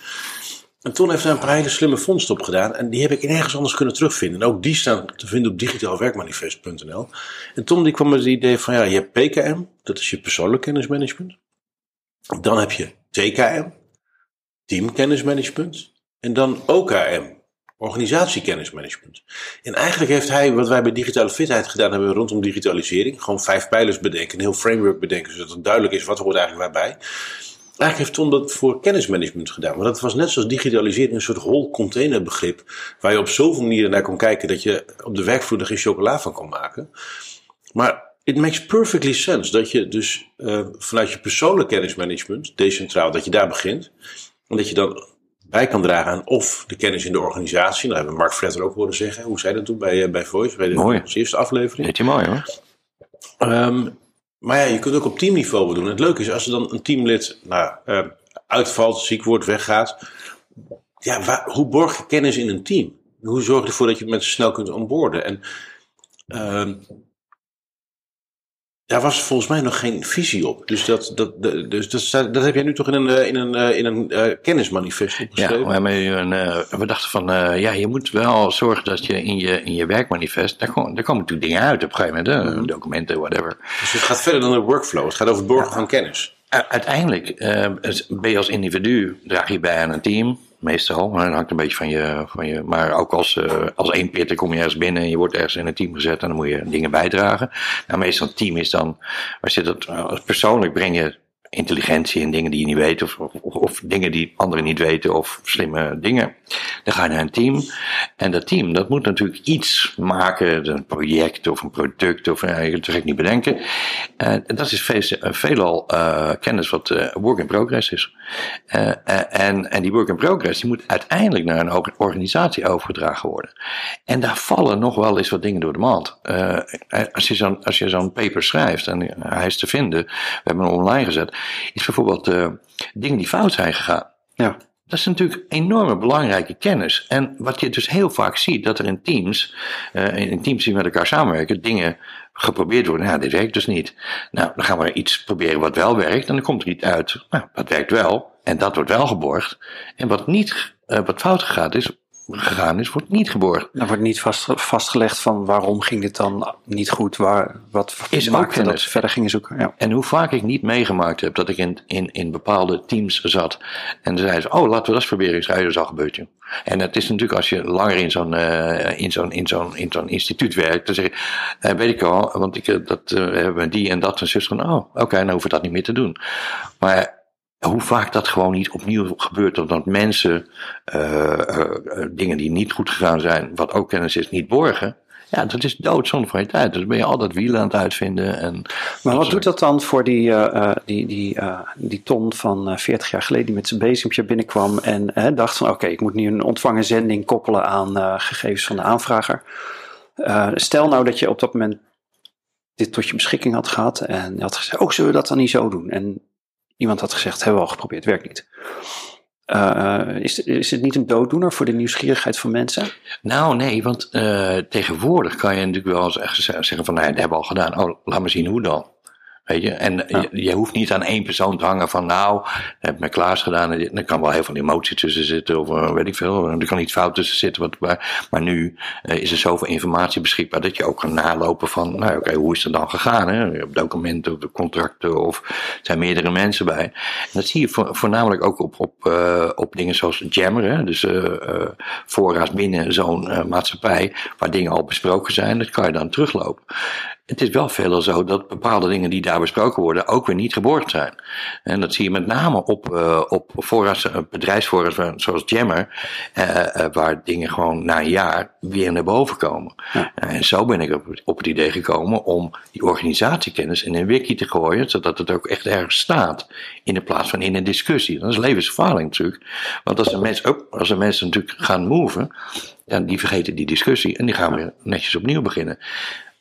En Ton heeft daar een paar hele slimme vondsten op gedaan. En die heb ik nergens anders kunnen terugvinden. En ook die staan te vinden op digitaalwerkmanifest.nl. En Tom die kwam met het idee van ja, je hebt PKM. Dat is je persoonlijk kennismanagement. Dan heb je TKM. Teamkennismanagement. En dan OKM. Organisatiekennismanagement. En eigenlijk heeft hij, wat wij bij digitale fitheid gedaan hebben rondom digitalisering, gewoon vijf pijlers bedenken, een heel framework bedenken, zodat het duidelijk is wat hoort eigenlijk waarbij. Eigenlijk heeft Tom dat voor kennismanagement gedaan. Maar dat was net zoals digitalisering een soort hol containerbegrip. Waar je op zoveel manieren naar kon kijken dat je op de werkvloer er geen chocola van kon maken. Maar it makes perfectly sense dat je dus eh, vanuit je persoonlijk kennismanagement, decentraal, dat je daar begint. En dat je dan bij kan dragen aan of de kennis in de organisatie. Dat hebben we Mark Fretter ook horen zeggen. Hoe zei dat toen bij, eh, bij Voice, bij de Mooi. eerste aflevering. Deed je mooi hoor. Ehm, maar ja, je kunt ook op teamniveau doen. Het leuke is als er dan een teamlid nou, eh, uitvalt, ziek wordt, weggaat. Ja, waar- hoe borg je kennis in een team? Hoe zorg je ervoor dat je mensen snel kunt onboorden? En ehm, daar was volgens mij nog geen visie op. Dus dat, dat, dat- dus dat, dat heb jij nu toch in een, eh, in een, eh, in een eh, kennismanifest Ja, opgeschreven? we, hebben een, we dachten van, ja, je moet wel zorgen dat je in je, in je werkmanifest, daar, komen daar komen natuurlijk dingen uit op een gegeven moment, hè, documenten, whatever. Dus het gaat verder dan een workflow. Het gaat over het borgen van kennis. uiteindelijk ben je als individu, draag je bij aan een team. Meestal, maar dat hangt een beetje van je. Van je maar ook als, uh, als één pitter kom je ergens binnen en je wordt ergens in een team gezet en dan moet je dingen bijdragen. Nou, meestal een team is dan, als je dat persoonlijk breng je intelligentie en dingen die je niet weet, of, of, dingen die anderen niet weten, of slimme dingen. Dan ga je naar een team. En dat team, dat moet natuurlijk iets maken, een project of een product, of uh, je het niet bedenken. En dat is veel, veelal uh, kennis wat uh, work in progress is. en, en die work in progress, die moet uiteindelijk naar een organisatie overgedragen worden. En daar vallen nog wel eens wat dingen door de mand. als je zo'n zo paper schrijft, en hij is te vinden, we hebben hem online gezet, is bijvoorbeeld uh, dingen die fout zijn gegaan. Ja. Dat is natuurlijk enorme belangrijke kennis. En wat je dus heel vaak ziet, dat er in teams, uh, in teams die met elkaar samenwerken, dingen geprobeerd worden. Nou, dit werkt dus niet. Nou, dan gaan we iets proberen wat wel werkt. En dan komt er iets uit. Nou, dat werkt wel. En dat wordt wel geborgd. En wat niet, uh, wat fout gaat is, gegaan is, wordt niet geborgd. Er wordt niet vast, vastgelegd van waarom ging dit dan niet goed, waar, wat is maakte dat ze verder gingen zoeken. Ja. En hoe vaak ik niet meegemaakt heb dat ik in, in, in bepaalde teams zat en dan zeiden ze, oh laten we dat eens proberen, ik dat is al gebeurd. En het is natuurlijk als je langer in zo'n uh, in zo'n in zo'n in zo'n instituut werkt, dan zeg je, uh, weet ik al, want ik, uh, dat hebben die en dat en zus van, oh oké, okay, dan hoeven we dat niet meer te doen. Maar hoe vaak dat gewoon niet opnieuw gebeurt, omdat mensen uh, uh, dingen die niet goed gegaan zijn, wat ook kennis is, niet borgen. Ja, dat is doodzonde van je tijd. Dus ben je altijd wielen aan het uitvinden. En maar wat doet dat dan voor die, uh, die, die, die ton van 40 jaar geleden die met zijn bezempje binnenkwam en dacht van oké, ik moet nu een ontvangen zending koppelen aan gegevens van de aanvrager. stel nou dat je op dat moment dit tot je beschikking had gehad en je had gezegd, oh zullen we dat dan niet zo doen? En Iemand had gezegd, hebben we al geprobeerd, werkt niet. Uh, is, is het niet een dooddoener voor de nieuwsgierigheid van mensen? Nou, nee, want uh, tegenwoordig kan je natuurlijk wel zeggen van, nou, dat hebben we al gedaan. Oh, laat maar zien hoe dan. Weet je? En je, hoeft niet aan één persoon te hangen van nou, heb ik me Klaas gedaan. En er kan wel heel veel emotie tussen zitten of uh, weet ik veel. Er kan iets fout tussen zitten. Wat, maar, maar nu uh, is er zoveel informatie beschikbaar dat je ook kan nalopen van nou oké, okay, hoe is het dan gegaan? Hè? Op documenten of contracten of er zijn meerdere mensen bij. En dat zie je vo voornamelijk ook op, op, uh, op dingen zoals Jammer. Hè? Dus voorraad binnen zo'n maatschappij waar dingen al besproken zijn. Dat kan je dan teruglopen. Het is wel veelal zo dat bepaalde dingen die daar besproken worden ook weer niet geborgd zijn. En dat zie je met name op, uh, op voorraad, uh, bedrijfsvoorraad zoals Jammer, uh, waar dingen gewoon na een jaar weer naar boven komen. Ja. en zo ben ik op, op, het idee gekomen om die organisatiekennis in een wiki te gooien, zodat het ook echt ergens staat, in de plaats van in een discussie. Dat is levensgevaarlijk natuurlijk. Want als de mensen, ook als de mensen natuurlijk gaan moven, dan die vergeten die discussie en die gaan weer netjes opnieuw beginnen.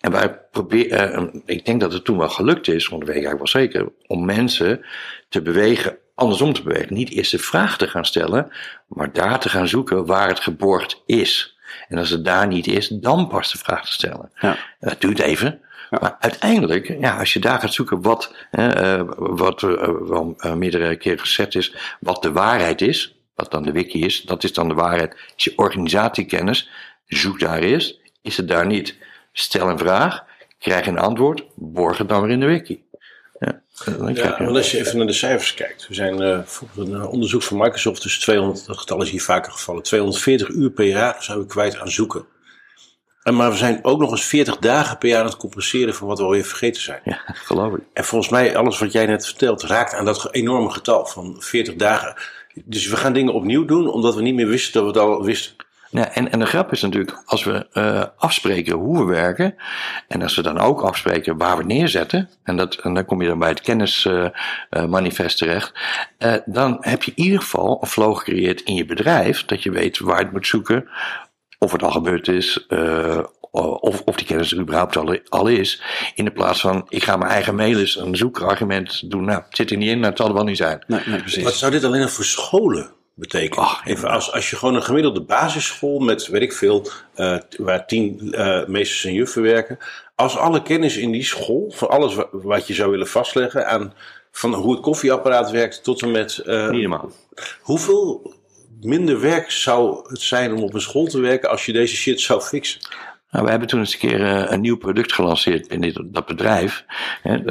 En wij proberen, uh, ik denk dat het toen wel gelukt is, want dat weet ik eigenlijk wel zeker, om mensen te bewegen, andersom te bewegen. Niet eerst de vraag te gaan stellen, maar daar te gaan zoeken waar het geborgd is. En als het daar niet is, dan pas de vraag te stellen. Ja. Dat duurt even, Maar uiteindelijk, ja, als je daar gaat zoeken wat, uh, wat uh, wel meerdere keren gezet is, wat de waarheid is, wat dan de wiki is, dat is dan de waarheid, is je organisatiekennis, zoek daar eerst, is het daar niet stel een vraag, krijg een antwoord, borg het dan weer in de wiki. Ja, ja als je even naar de cijfers kijkt. We zijn uh, bijvoorbeeld een onderzoek van Microsoft, dus 200, dat getal is hier vaker gevallen, 240 uur per jaar zijn we kwijt aan zoeken. En maar we zijn ook nog eens 40 dagen per jaar aan het compenseren van wat we alweer vergeten zijn. Ja, geloof ik. En volgens mij, alles wat jij net vertelt, raakt aan dat enorme getal van 40 dagen. Dus we gaan dingen opnieuw doen, omdat we niet meer wisten dat we het al wisten. Ja, en, en de grap is natuurlijk, als we uh, afspreken hoe we werken, en als we dan ook afspreken waar we neerzetten, en, dat, en dan kom je dan bij het kennismanifest uh, uh, terecht, dan heb je in ieder geval een flow gecreëerd in je bedrijf, dat je weet waar je het moet zoeken, of het al gebeurd is, of, of die kennis er überhaupt al, al is, in de plaats van ik ga mijn eigen mail eens een zoekargument doen, nou, het zit er niet in, nou, het zal er wel niet zijn. Nee, nee, precies. Wat zou dit alleen nog voor scholen betekent. Even als, als je gewoon een gemiddelde basisschool met, weet ik veel, uh, waar tien uh, meesters en juffen werken. Als alle kennis in die school, van alles wat, wat je zou willen vastleggen, aan van hoe het koffieapparaat werkt tot en met. Uh, Niet helemaal. Hoeveel minder werk zou het zijn om op een school te werken als je deze shit zou fixen? Nou, we hebben toen eens een keer een nieuw product gelanceerd in dit, dat bedrijf.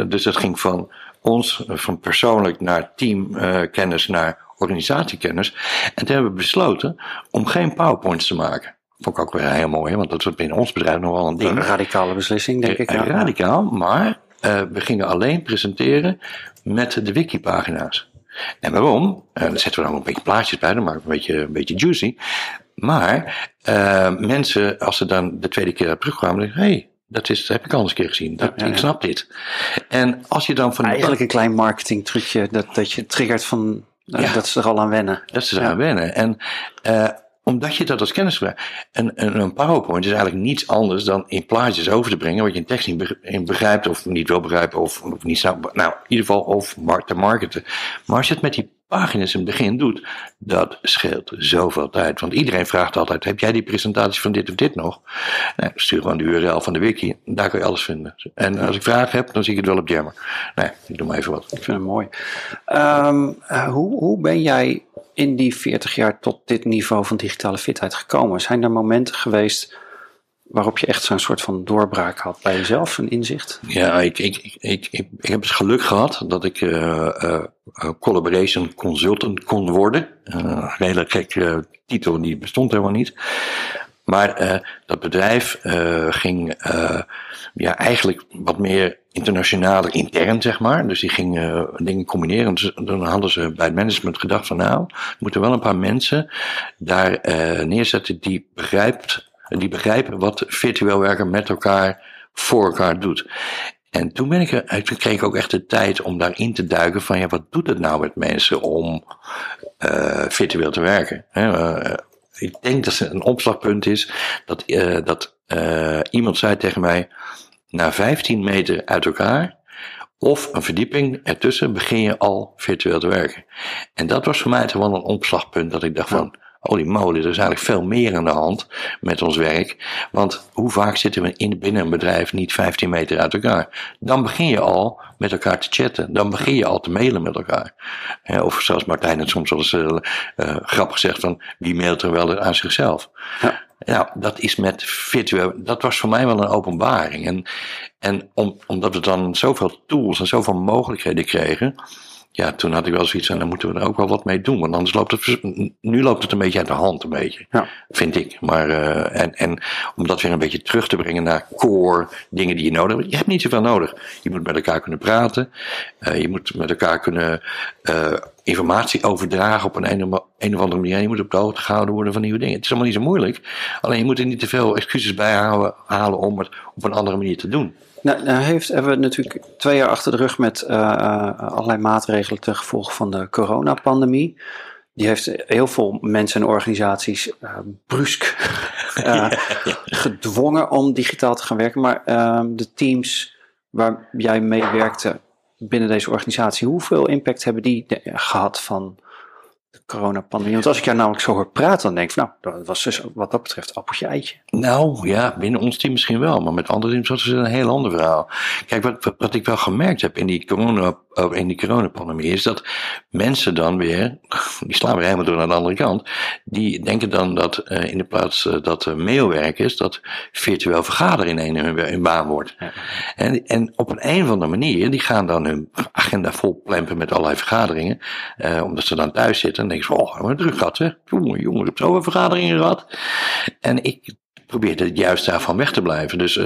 dus dat ging van ons van persoonlijk naar teamkennis naar organisatiekennis. En toen hebben we besloten om geen PowerPoints te maken. Vond ik ook weer heel mooi, want dat is binnen ons bedrijf nog wel een ding. Een radicale beslissing, denk ik. Ja. Radicaal, maar uh, we gingen alleen presenteren met de wikipagina's. En waarom? Uh, daar zetten we dan een beetje plaatjes bij, dan maken we een beetje, een beetje juicy. Maar uh, mensen, als ze dan de tweede keer terugkwamen, denken, hey, dat, is, dat heb ik al eens een keer gezien. Dat, ja, ja, Ik snap dit. En als je dan van. Eigenlijk een klein marketing trucje dat, dat je triggert van. Ja. Dat ze er al aan wennen. Dat ze er aan wennen. En uh, omdat je dat als kennis en een PowerPoint is eigenlijk niets anders dan in plaatjes over te brengen wat je in tekst niet begrijpt of niet wil begrijpen of, of niet zou. Nou, in ieder geval of te marketen. Maar als je het met die pagina's in het begin doet, dat scheelt zoveel tijd. Want iedereen vraagt altijd: heb jij die presentatie van dit of dit nog? Nou, stuur gewoon de URL van de wiki, daar kun je alles vinden. En als ik vragen heb, dan zie ik het wel op Jammer. Nee, ik doe maar even wat. Ik vind het mooi. Um, uh, hoe, hoe ben jij in die 40 jaar tot dit niveau van digitale fitheid gekomen? Zijn er momenten geweest waarop je echt zo'n soort van doorbraak had bij jezelf, een inzicht? Ja, ik, ik, ik, ik, heb het geluk gehad dat ik uh, uh, collaboration consultant kon worden. Een titel, die bestond helemaal niet. Maar dat bedrijf ging ja, eigenlijk wat meer internationaal intern, zeg maar. Dus die gingen dingen combineren. Dus dan hadden ze bij het management gedacht van nou, moeten wel een paar mensen daar neerzetten die begrijpt die begrijpen wat virtueel werken met elkaar voor elkaar doet. En toen ben ik toen kreeg ik ook echt de tijd om daarin te duiken van ja, wat doet het nou met mensen om uh, virtueel te werken? Uh, ik denk dat het een opslagpunt is dat, uh, dat iemand zei tegen mij, na 15 meter uit elkaar of een verdieping ertussen begin je al virtueel te werken. En dat was voor mij toch wel een opslagpunt dat ik dacht van, Holy moly, er is eigenlijk veel meer aan de hand met ons werk. Want hoe vaak zitten we in, binnen een bedrijf niet 15 meter uit elkaar? Dan begin je al met elkaar te chatten. Dan begin je al te mailen met elkaar. Of zoals Martijn het soms wel eens uh, uh, grappig zegt van wie mailt er wel aan zichzelf? Ja. Nou, dat is met virtueel, dat was voor mij wel een openbaring. En, en om, omdat we dan zoveel tools en zoveel mogelijkheden kregen, ja, toen had ik wel zoiets en dan moeten we er ook wel wat mee doen. Want anders loopt het, nu loopt het een beetje uit de hand, een beetje. Ja. Vind ik. Maar, uh, en, en om dat weer een beetje terug te brengen naar core dingen die je nodig hebt. Je hebt niet zoveel nodig. Je moet met elkaar kunnen praten. Uh, je moet met elkaar kunnen uh, informatie overdragen op een, een, een of andere manier. Je moet op de hoogte gehouden worden van nieuwe dingen. Het is allemaal niet zo moeilijk. Alleen je moet er niet te veel excuses bij halen, halen om het op een andere manier te doen. Nou, nou heeft, hebben we natuurlijk twee jaar achter de rug met uh, allerlei maatregelen ten gevolge van de coronapandemie. Die heeft heel veel mensen en organisaties uh, brusk uh, gedwongen om digitaal te gaan werken. Maar de teams waar jij mee werkte binnen deze organisatie, hoeveel impact hebben die gehad van coronapandemie? Want als ik jou namelijk zo hoor praten, dan denk ik, nou, dat was dus wat dat betreft appeltje eitje. Nou ja, binnen ons team misschien wel, maar met andere teams was het een heel ander verhaal. Kijk, wat, wat ik wel gemerkt heb in die corona in die coronapandemie is dat mensen dan weer, die slaan weer helemaal door naar de andere kant, die denken dan dat uh, in de plaats uh, dat uh, mailwerk is, dat virtueel vergaderen in een hun, baan wordt. Ja. En, en op een, een of andere manier, die gaan dan hun agenda vol plempen met allerlei vergaderingen, omdat ze dan thuis zitten en denken ze, oh, wat druk gehad hè, jongen, jongen, ik heb zoveel vergaderingen gehad. En ik probeerde juist daarvan weg te blijven. Dus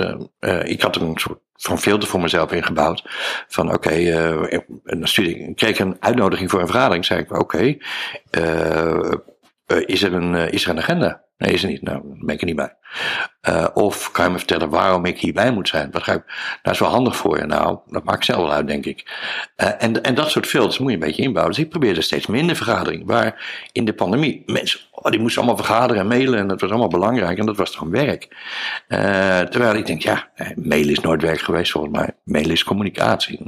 ik had een soort van filter voor mezelf ingebouwd. Van oké, okay, uh, dan stuurde ik, kreeg ik een uitnodiging voor een vergadering. Zei ik, oké, uh, is, er een, is er een agenda? Nee, is er niet. Nou, dan ben ik er niet bij. Uh, of kan je me vertellen waarom ik hierbij moet zijn? Wat ga ik, dat is wel handig voor je. Nou, dat maakt zelf wel uit, denk ik. Uh, en, en dat soort filters moet je een beetje inbouwen. Dus ik probeerde steeds minder vergadering. Waar in de pandemie mensen, oh, die moesten allemaal vergaderen en mailen. En dat was allemaal belangrijk. En dat was dan werk. Uh, terwijl ik denk, ja, mailen is nooit werk geweest volgens mij. Mailen is communicatie.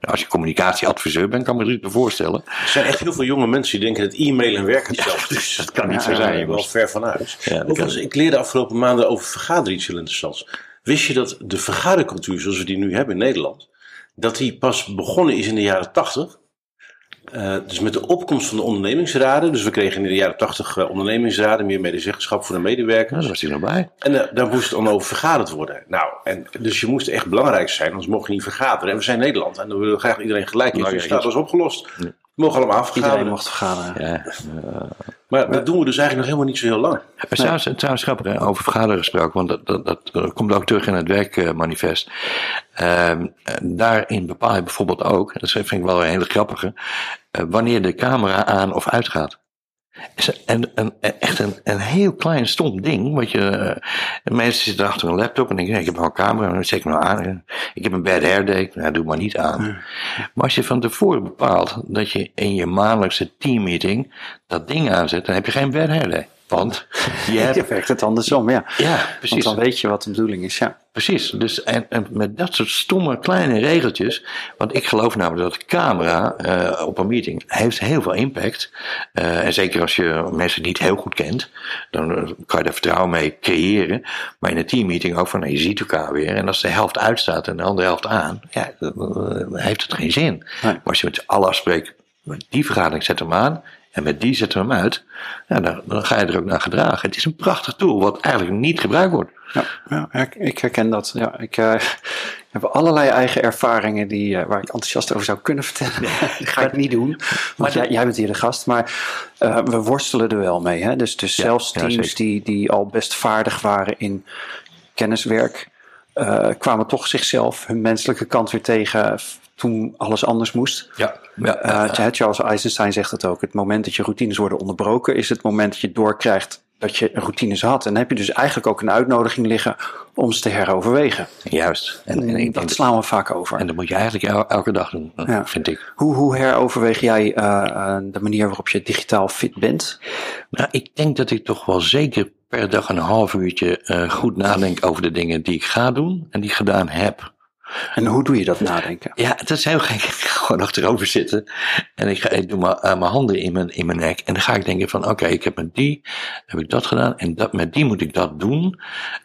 als je communicatieadviseur bent, kan ik me het voorstellen. Er zijn echt heel veel jonge mensen die denken dat e-mail en werk is. dat kan niet zo zijn. Je wel ver vanuit. Ja, ik leerde afgelopen maanden over vergaderen iets heel interessants. Wist je dat de vergadercultuur zoals we die nu hebben in Nederland, dat die pas begonnen is in de jaren tachtig? Uh, dus met de opkomst van de ondernemingsraden, dus we kregen in de jaren 80 uh, ondernemingsraden, meer medezeggenschap voor de medewerkers. Ja, daar was hij nog bij. En uh, daar moest dan over vergaderd worden. Nou, en, dus je moest echt belangrijk zijn, anders mocht je niet vergaderen. En we zijn Nederland en dan willen we graag iedereen gelijk in. Nou, dus dat was opgelost. Ja. We mogen allemaal vergaderen. Iedereen mocht vergaderen. Ja. maar dat doen we dus eigenlijk nog helemaal niet zo heel lang. Maar trouwens, trouwens grappig over vergaderen gesproken, want dat, dat, dat, komt ook terug in het werkmanifest. Ehm, daarin bepaal je bijvoorbeeld ook, dat vind ik wel een hele grappige, uh, wanneer de camera aan of uitgaat. Is een, een, echt een, een heel klein stom ding. Wat je, uh, mensen zitten achter een laptop en denken: nee, ik heb wel een camera, dan zet ik nou aan. Ik heb een bad hair day, nou, doe maar niet aan. Maar als je van tevoren bepaalt dat je in je maandelijkse teammeeting dat ding aanzet, dan heb je geen bad hair day. Want je hebt... Je werkt het andersom, ja. Ja, precies. Want dan weet je wat de bedoeling is, ja. Precies. Dus, en, en met dat soort stomme kleine regeltjes. Want ik geloof namelijk dat de camera uh, op een meeting heeft heel veel impact. Uh, en zeker als je mensen niet heel goed kent. Dan eh, kan je daar vertrouwen mee creëren. Maar in een teammeeting ook van, nou, je ziet elkaar weer. En als de helft uitstaat en de andere helft aan. Ja, dan heeft het geen zin. Maar als je met z'n allen afspreekt, die vergadering zet hem aan. En met die zetten we hem uit. Ja, dan, dan, ga je er ook naar gedragen. Het is een prachtig tool wat eigenlijk niet gebruikt wordt. Ja, ja ik herken dat. Ja, ik uh, heb allerlei eigen ervaringen die, uh, waar ik enthousiast over zou kunnen vertellen. dat ga ik niet doen. Want jij, jij bent hier de gast. Maar uh, we worstelen er wel mee. Hè? Dus, dus zelfs teams die, die al best vaardig waren in kenniswerk. kwamen toch zichzelf hun menselijke kant weer tegen toen alles anders moest. Ja, ja, uh, Charles Eisenstein zegt het ook. Het moment dat je routines worden onderbroken, is het moment dat je doorkrijgt dat je routines had. En dan heb je dus eigenlijk ook een uitnodiging liggen om ze te heroverwegen. Juist. En, en, dat slaan we vaak over. En dat moet je eigenlijk elke dag doen, ja. vind ik. Hoe, hoe heroverweeg jij uh, de manier waarop je digitaal fit bent? Nou, ik denk dat ik toch wel zeker per dag een half uurtje uh, goed nadenk over de dingen die ik ga doen en die ik gedaan heb. En hoe doe je dat nadenken? Ja, dat is heel gek. Gewoon achterover zitten. En ik, ga, ik doe mijn, uh, mijn handen in mijn, in mijn nek. En dan ga ik denken van, oké, ik heb met die, heb ik dat gedaan. En dat, met die moet ik dat doen.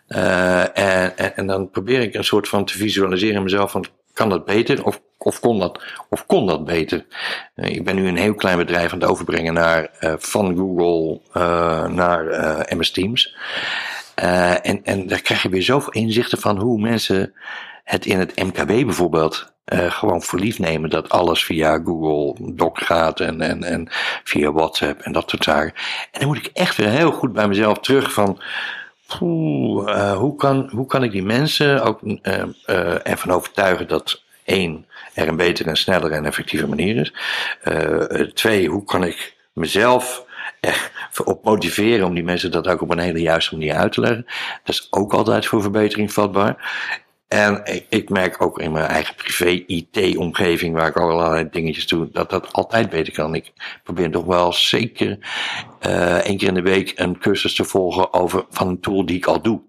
Uh, en, en, dan probeer ik een soort van te visualiseren mezelf van, kan dat beter? Of, of, kon, dat, of kon dat beter? Uh, ik ben nu een heel klein bedrijf aan het overbrengen naar, van Google naar MS Teams. en, en daar krijg je weer zoveel inzichten van hoe mensen het in het MKB bijvoorbeeld uh, gewoon verliefd nemen dat alles via Google Doc gaat en, en, en via WhatsApp en dat soort zaken. En dan moet ik echt weer heel goed bij mezelf terug van. Poeh, uh, hoe, kan, hoe kan ik die mensen ook uh, ervan overtuigen dat één, er een betere en snellere en effectieve manier is. twee, hoe kan ik mezelf op motiveren om die mensen dat ook op een hele juiste manier uit te leggen. Dat is ook altijd voor verbetering vatbaar. En ik, merk ook in mijn eigen privé IT-omgeving, waar ik allerlei dingetjes doe, dat dat altijd beter kan. Ik probeer toch wel zeker uh, één keer in de week een cursus te volgen over van een tool die ik al doe.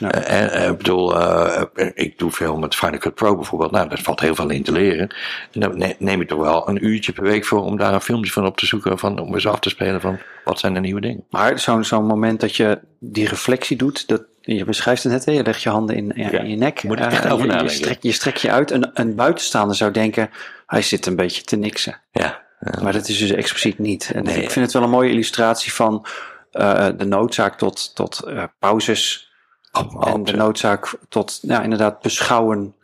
Uh, en, uh, ik bedoel, uh, ik doe veel met Final Cut Pro bijvoorbeeld. Nou, daar valt heel veel in te leren. En dan neem ik toch wel een uurtje per week voor om daar een filmpje van op te zoeken. Van, om eens af te spelen van wat zijn de nieuwe dingen. Maar zo'n zo'n moment dat je die reflectie doet, dat, je beschrijft het net, hè? je legt je handen in, in je nek. Moet ik echt over je, je, strek, je strek je uit. Een, een buitenstaander zou denken, hij zit een beetje te niksen. Ja. Maar dat is dus expliciet niet. En nee. ik vind het wel een mooie illustratie van uh, de noodzaak tot, tot uh, pauzes. Oh, en de noodzaak tot, ja, inderdaad, beschouwen.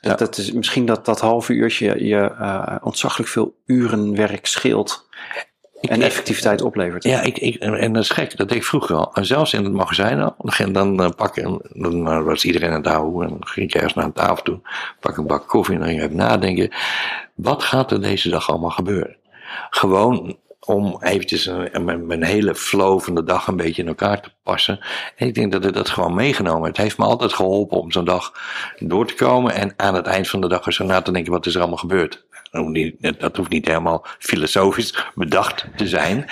Ja. Dat is misschien dat dat halve uurtje je ontzaglijk veel uren werk scheelt en effectiviteit oplevert. Ja, ik, ik, en dat is gek. Dat deed ik vroeger al. En zelfs in het magazijn al. Dan, dan uh, pak ik, dan was iedereen aan het houden. En dan ging ik ergens naar een tafel toe. Pak een bak koffie en dan ging ik even nadenken. Wat gaat er deze dag allemaal gebeuren? Gewoon om eventjes een, mijn, mijn, hele flow van de dag een beetje in elkaar te passen. En ik denk dat het dat gewoon meegenomen Het heeft me altijd geholpen om zo'n dag door te komen. En aan het eind van de dag eens na te denken, wat is er allemaal gebeurd? Dat hoeft niet helemaal filosofisch bedacht te zijn.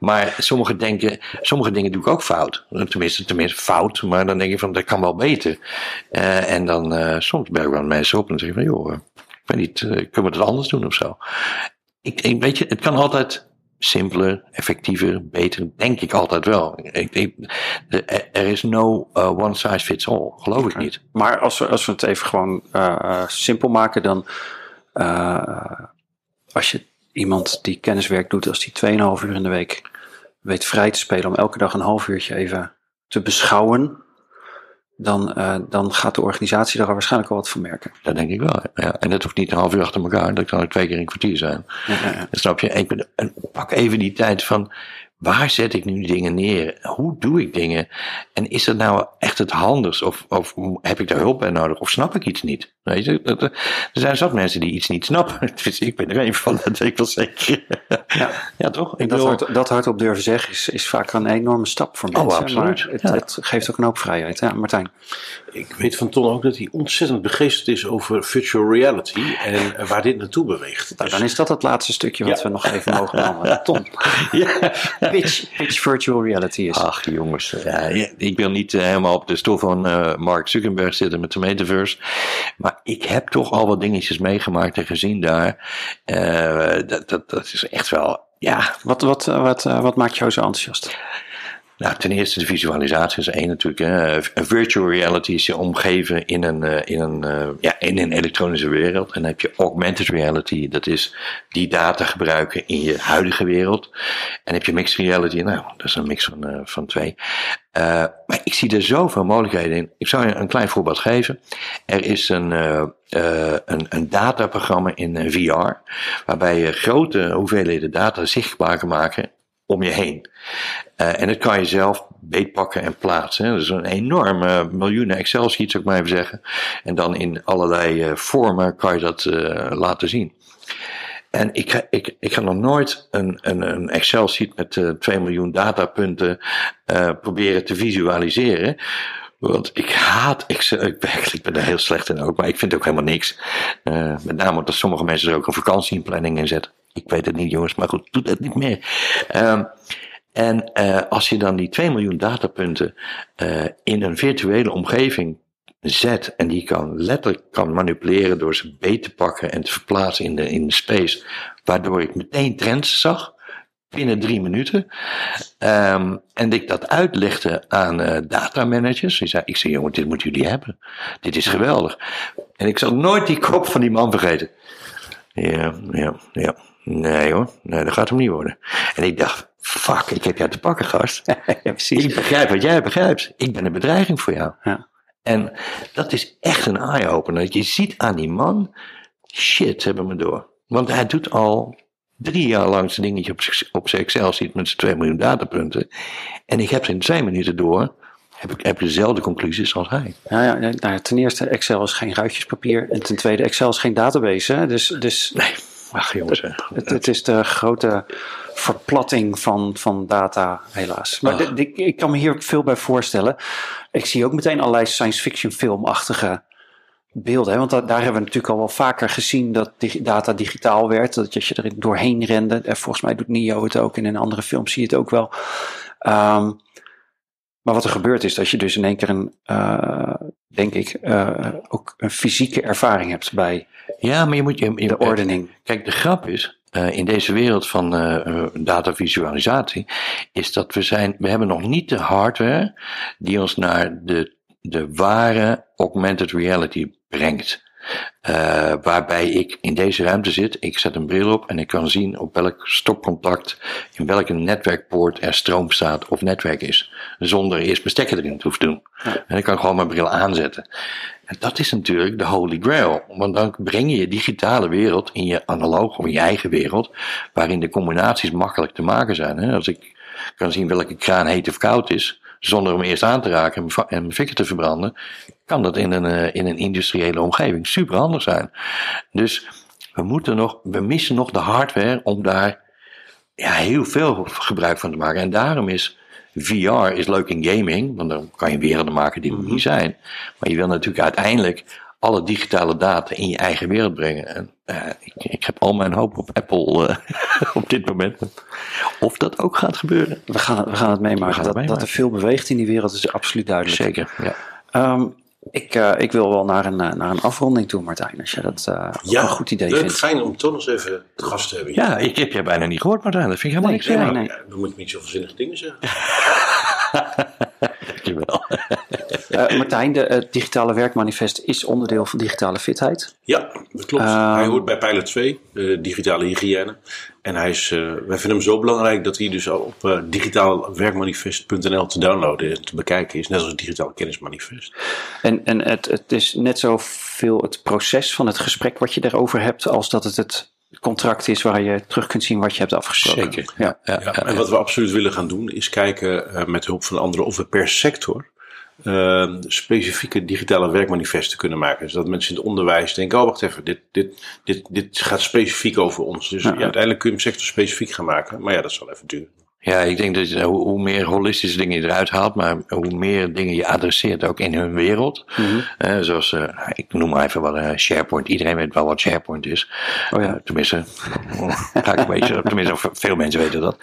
Maar sommige, denken, sommige dingen doe ik ook fout. Tenminste, tenminste fout, maar dan denk je van dat kan wel beter. Uh, en dan uh, soms ben ik wel mensen op en zeg ik van joh, ik weet niet, uh, kunnen we het anders doen of zo? Ik, ik, weet je, het kan altijd simpeler, effectiever, beter, denk ik altijd wel. Ik, ik, er is no uh, one size fits all, geloof okay. ik niet. Maar als we, als we het even gewoon uh, simpel maken, dan uh, als je iemand die kenniswerk doet als die 2,5 uur in de week weet vrij te spelen om elke dag een half uurtje even te beschouwen, dan, uh, dan gaat de organisatie daar waarschijnlijk wel wat van merken. Dat denk ik wel. Ja. En dat hoeft niet een half uur achter elkaar, dat kan ook twee keer een kwartier zijn. Ja, ja, ja. snap je? Ik, pak even die tijd van waar zet ik nu dingen neer? Hoe doe ik dingen? En is dat nou echt het handigst? Of, of heb ik daar hulp bij nodig? Of snap ik iets niet? Weet je, er zijn zat mensen die iets niet snappen. Dus ik ben er een van, dat weet ik wel zeker. Ja, ja toch? Ik dat, hard, dat hardop durven zeggen is, is vaak een enorme stap voor oh, mensen. Oh, absoluut. Maar het, ja. het geeft ook een hoop vrijheid. Ja, Martijn. Ik weet van Ton ook dat hij ontzettend begeesterd is over virtual reality en waar dit naartoe beweegt. Nou, dan is dat het laatste stukje wat we nog even mogen behandelen. Ton. Ja. Pitch, pitch virtual reality is. Ach jongens, ja, ik wil niet eh, helemaal op de stoel van uh, Mark Zuckerberg zitten met de metaverse. Maar ik heb toch al wat dingetjes meegemaakt en gezien daar. Uh, dat, dat, dat is echt wel, ja. Wat, wat, wat, wat maakt jou zo enthousiast? Nou, ten eerste de visualisatie is één natuurlijk. Hè. Virtual reality is je omgeven in een, eh, in, een, uh, ja, in een elektronische wereld. En dan heb je augmented reality, dat is die data gebruiken in je huidige wereld. En heb je mixed reality, nou, dat is een mix van, uh, van twee. maar ik zie er zoveel mogelijkheden in. Ik zou je een klein voorbeeld geven. Er is een, een, een dataprogramma in VR, waarbij je grote hoeveelheden data zichtbaar kan maken om je heen. Uh, en dat kan je zelf beetpakken en plaatsen. Dat is een enorme miljoenen Excel-sheets, zou ik maar even zeggen. En dan in allerlei uh, vormen kan je dat uh, laten zien. En ik, ga, ik, ik ga nog nooit een, een, een Excel-sheet met 2 miljoen datapunten proberen te visualiseren. Want ik haat Excel. Ik, ik ben er heel slecht in ook, maar ik vind ook helemaal niks. met name omdat sommige mensen er ook een vakantieplanning in zetten. Ik weet het niet, jongens, maar goed, doe dat niet meer. Um, en uh, als je dan die 2 miljoen datapunten uh, in een virtuele omgeving zet en die kan letterlijk kan manipuleren door ze beet te pakken en te verplaatsen in de, in de space, waardoor ik meteen trends zag binnen drie minuten. Um, en ik dat uitlegde aan uh, datamanagers. Die zei, ik zei, jongen, dit moeten jullie hebben. Dit is geweldig. En ik zal nooit die kop van die man vergeten. Ja, ja, ja. Nee hoor, nee, dat gaat hem niet worden. En ik dacht, fuck, ik heb jou te pakken, gast. ja, precies. Ik begrijp wat jij begrijpt. Ik ben een bedreiging voor jou. Ja. En dat is echt een eye-opener. Dat je ziet aan die man, shit, ze hebben me door. Want hij doet al drie jaar lang zijn dingetje op, op zijn Excel ziet met zijn 2 miljoen datapunten. En ik heb ze in twee minuten door. Heb ik heb dezelfde conclusies als hij. Ja, ja, nou, ten eerste, Excel is geen ruitjespapier. En ten tweede, Excel is geen database. Hè? Dus, dus nee. Ach jongens. Het, het, is de grote verplatting van, van data, helaas. Maar ah. ik kan me hier veel bij voorstellen. Ik zie ook meteen allerlei science fiction filmachtige beelden. Hè? Want daar hebben we natuurlijk al wel vaker gezien dat data digitaal werd. Dat je er doorheen rende. En volgens mij doet Neo het ook. En in andere films zie je het ook wel. Um, maar wat er gebeurt is dat je dus in één keer een, uh, denk ik, uh, ook een fysieke ervaring hebt bij ja, maar je moet je, de ordening. Kijk, de grap is, uh, in deze wereld van uh, datavisualisatie, is dat we zijn, we hebben nog niet de hardware die ons naar de, de ware augmented reality brengt. Uh, waarbij ik in deze ruimte zit, ik zet een bril op en ik kan zien op welk stopcontact, in welke netwerkpoort er stroom staat of netwerk is. Zonder eerst mijn stekker erin te hoeven doen. Ja. En ik kan gewoon mijn bril aanzetten. En dat is natuurlijk de holy grail. Want dan breng je je digitale wereld in je analoog of in je eigen wereld, waarin de combinaties makkelijk te maken zijn. Hè? Als ik kan zien welke kraan heet of koud is, zonder hem eerst aan te raken en mijn fikker te verbranden, kan dat in een, eh, in een industriële omgeving super handig zijn. Dus we moeten nog, we missen nog de hardware om daar ja, heel veel gebruik van te maken. En daarom is VR is leuk in gaming, want dan kan je werelden maken die er niet mhm. zijn. Maar je wil natuurlijk uiteindelijk alle digitale data in je eigen wereld brengen. En uh, ik, ik, heb al mijn hoop op Apple uh, op dit moment. Of dat ook gaat gebeuren. We gaan, we gaan het meemaken. dat, dat er veel beweegt in die wereld is absoluut duidelijk. Zeker, ja. Um, ik, uh, ik wil wel naar een, naar een afronding toe, Martijn, als je dat ja, een goed idee leuk, vindt. fijn om toch eens even te gast te hebben. Ja, ik heb je bijna niet gehoord, Martijn. Dat vind ik helemaal nee, niks. Nee, nee. Ja, dan moet ik niet zoveel zinnige dingen zeggen. Dankjewel. Uh, Martijn, de uh, digitale werkmanifest is onderdeel van digitale fitheid. Ja, dat klopt. Ehm, hij hoort bij Pilot 2, uh, digitale hygiëne. En hij is, wij vinden hem zo belangrijk dat hij dus al op digitaalwerkmanifest.nl te downloaden en te bekijken is. Net als het digitale kennismanifest. En, en het, het is net zoveel het proces van het gesprek wat je daarover hebt, als dat het het contract is waar je terug kunt zien wat je hebt afgesproken. Zeker. Ja. Ja, Ja, en wat we absoluut willen gaan doen is kijken uh, met hulp van anderen of we per sector uh, specifieke digitale werkmanifesten kunnen maken. Zodat mensen in het onderwijs denken, oh wacht even, dit, dit, dit, dit gaat specifiek over ons. Dus ja, uiteindelijk kun je hem sector specifiek gaan maken. Maar ja, dat zal even duren. Ja, ik denk dat je, hoe, hoe, meer holistische dingen je eruit haalt, maar hoe meer dingen je adresseert ook in hun wereld. Mhm. Uh, zoals, uh, ik noem maar even wat uh, SharePoint. Iedereen weet wel wat SharePoint is. Oh ja. tenminste, ga ik een beetje, tenminste, veel mensen weten dat.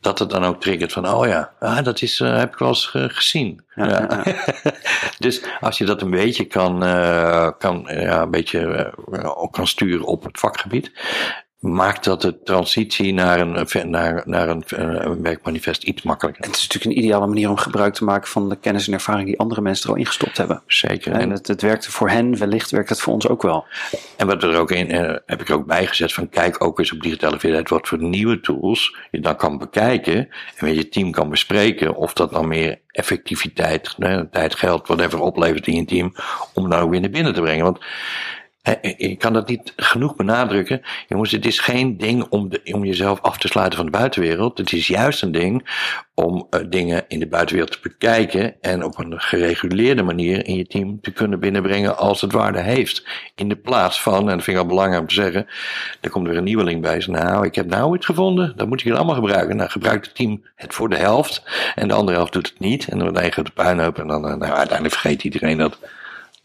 Dat het dan ook triggert van, oh ja, ah, dat is, heb ik wel eens gezien. Ja, ja. dus als je dat een beetje kan, kan, ja, een beetje kan sturen op het vakgebied, maakt dat de transitie naar een, naar, naar een, een werkmanifest iets makkelijker. Het is natuurlijk een ideale manier om gebruik te maken van de kennis en ervaring die andere mensen er al ingestopt hebben. Zeker. En het, het werkte voor hen, wellicht werkt het voor ons ook wel. En wat er ook in, uh, heb ik er ook bijgezet van kijk ook eens op digitale fitheid wat voor nieuwe tools je dan kan bekijken en met je team kan bespreken of dat dan meer effectiviteit, né, tijd, geld, whatever oplevert in je team om dan ook weer naar binnen te brengen. Want ik kan dat niet genoeg benadrukken. Jongens, het is geen ding om, om jezelf af te sluiten van de buitenwereld. Het is juist een ding om uh, dingen in de buitenwereld te bekijken en op een gereguleerde manier in je team te kunnen binnenbrengen als het waarde heeft. In de plaats van, en dat vind ik al belangrijk om te zeggen, er komt weer een nieuweling bij. Nou, ik heb nou iets gevonden, dat moet je allemaal gebruiken. Nou, gebruikt het team het voor de helft en de andere helft doet het niet. En dan eigen de puinhoop en dan, nou, uiteindelijk vergeet iedereen dat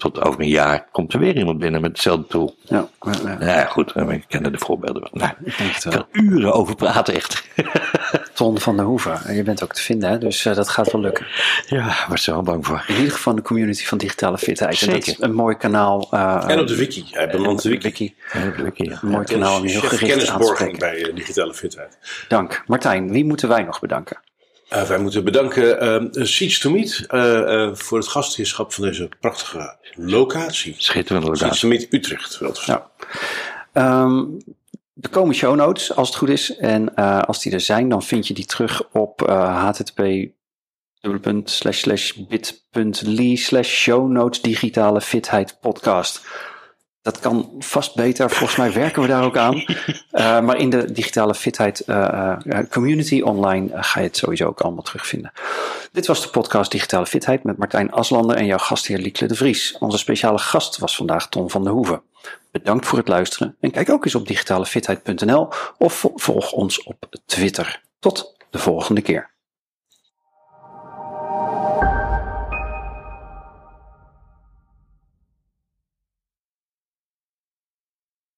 tot over een jaar komt er weer iemand binnen met hetzelfde tool. Ja, ja, ja. ja goed, we kennen de voorbeelden wel. Nou, ik denk het ik wel. kan uren over praten, echt. Ton van der Hoeven, je bent ook te vinden, hè? dus uh, dat gaat wel lukken. Ja, waar zijn we bang voor? In ieder geval de community van digitale fitheid. En dat is Zeker. een mooi kanaal. Uh, En op de wiki. Hij bemant de wiki. wiki. Ja. Een mooi kanaal om je heel gericht aan te kennisborging spreken. bij uh, digitale fitheid. Dank. Martijn, wie moeten wij nog bedanken? Uh, wij moeten bedanken uh, Seeds to Meet uh, voor het gastheerschap van deze prachtige locatie. Schitterende Seeds to locatie. Meet Utrecht. Wel verstaan. Um, er komen show notes als het goed is. En als die er zijn, dan vind je die terug op http bit.ly slash show notes digitale fitheid podcast. Dat kan vast beter. Volgens mij werken we daar ook aan. Uh, maar in de digitale fitheid uh, community online uh, ga je het sowieso ook allemaal terugvinden. Dit was de podcast Digitale Fitheid met Martijn Aslander en jouw gastheer Liekle de Vries. Onze speciale gast was vandaag Ton van der Hoeven. Bedankt voor het luisteren en kijk ook eens op digitalefitheid.nl of volg ons op Twitter. Tot de volgende keer.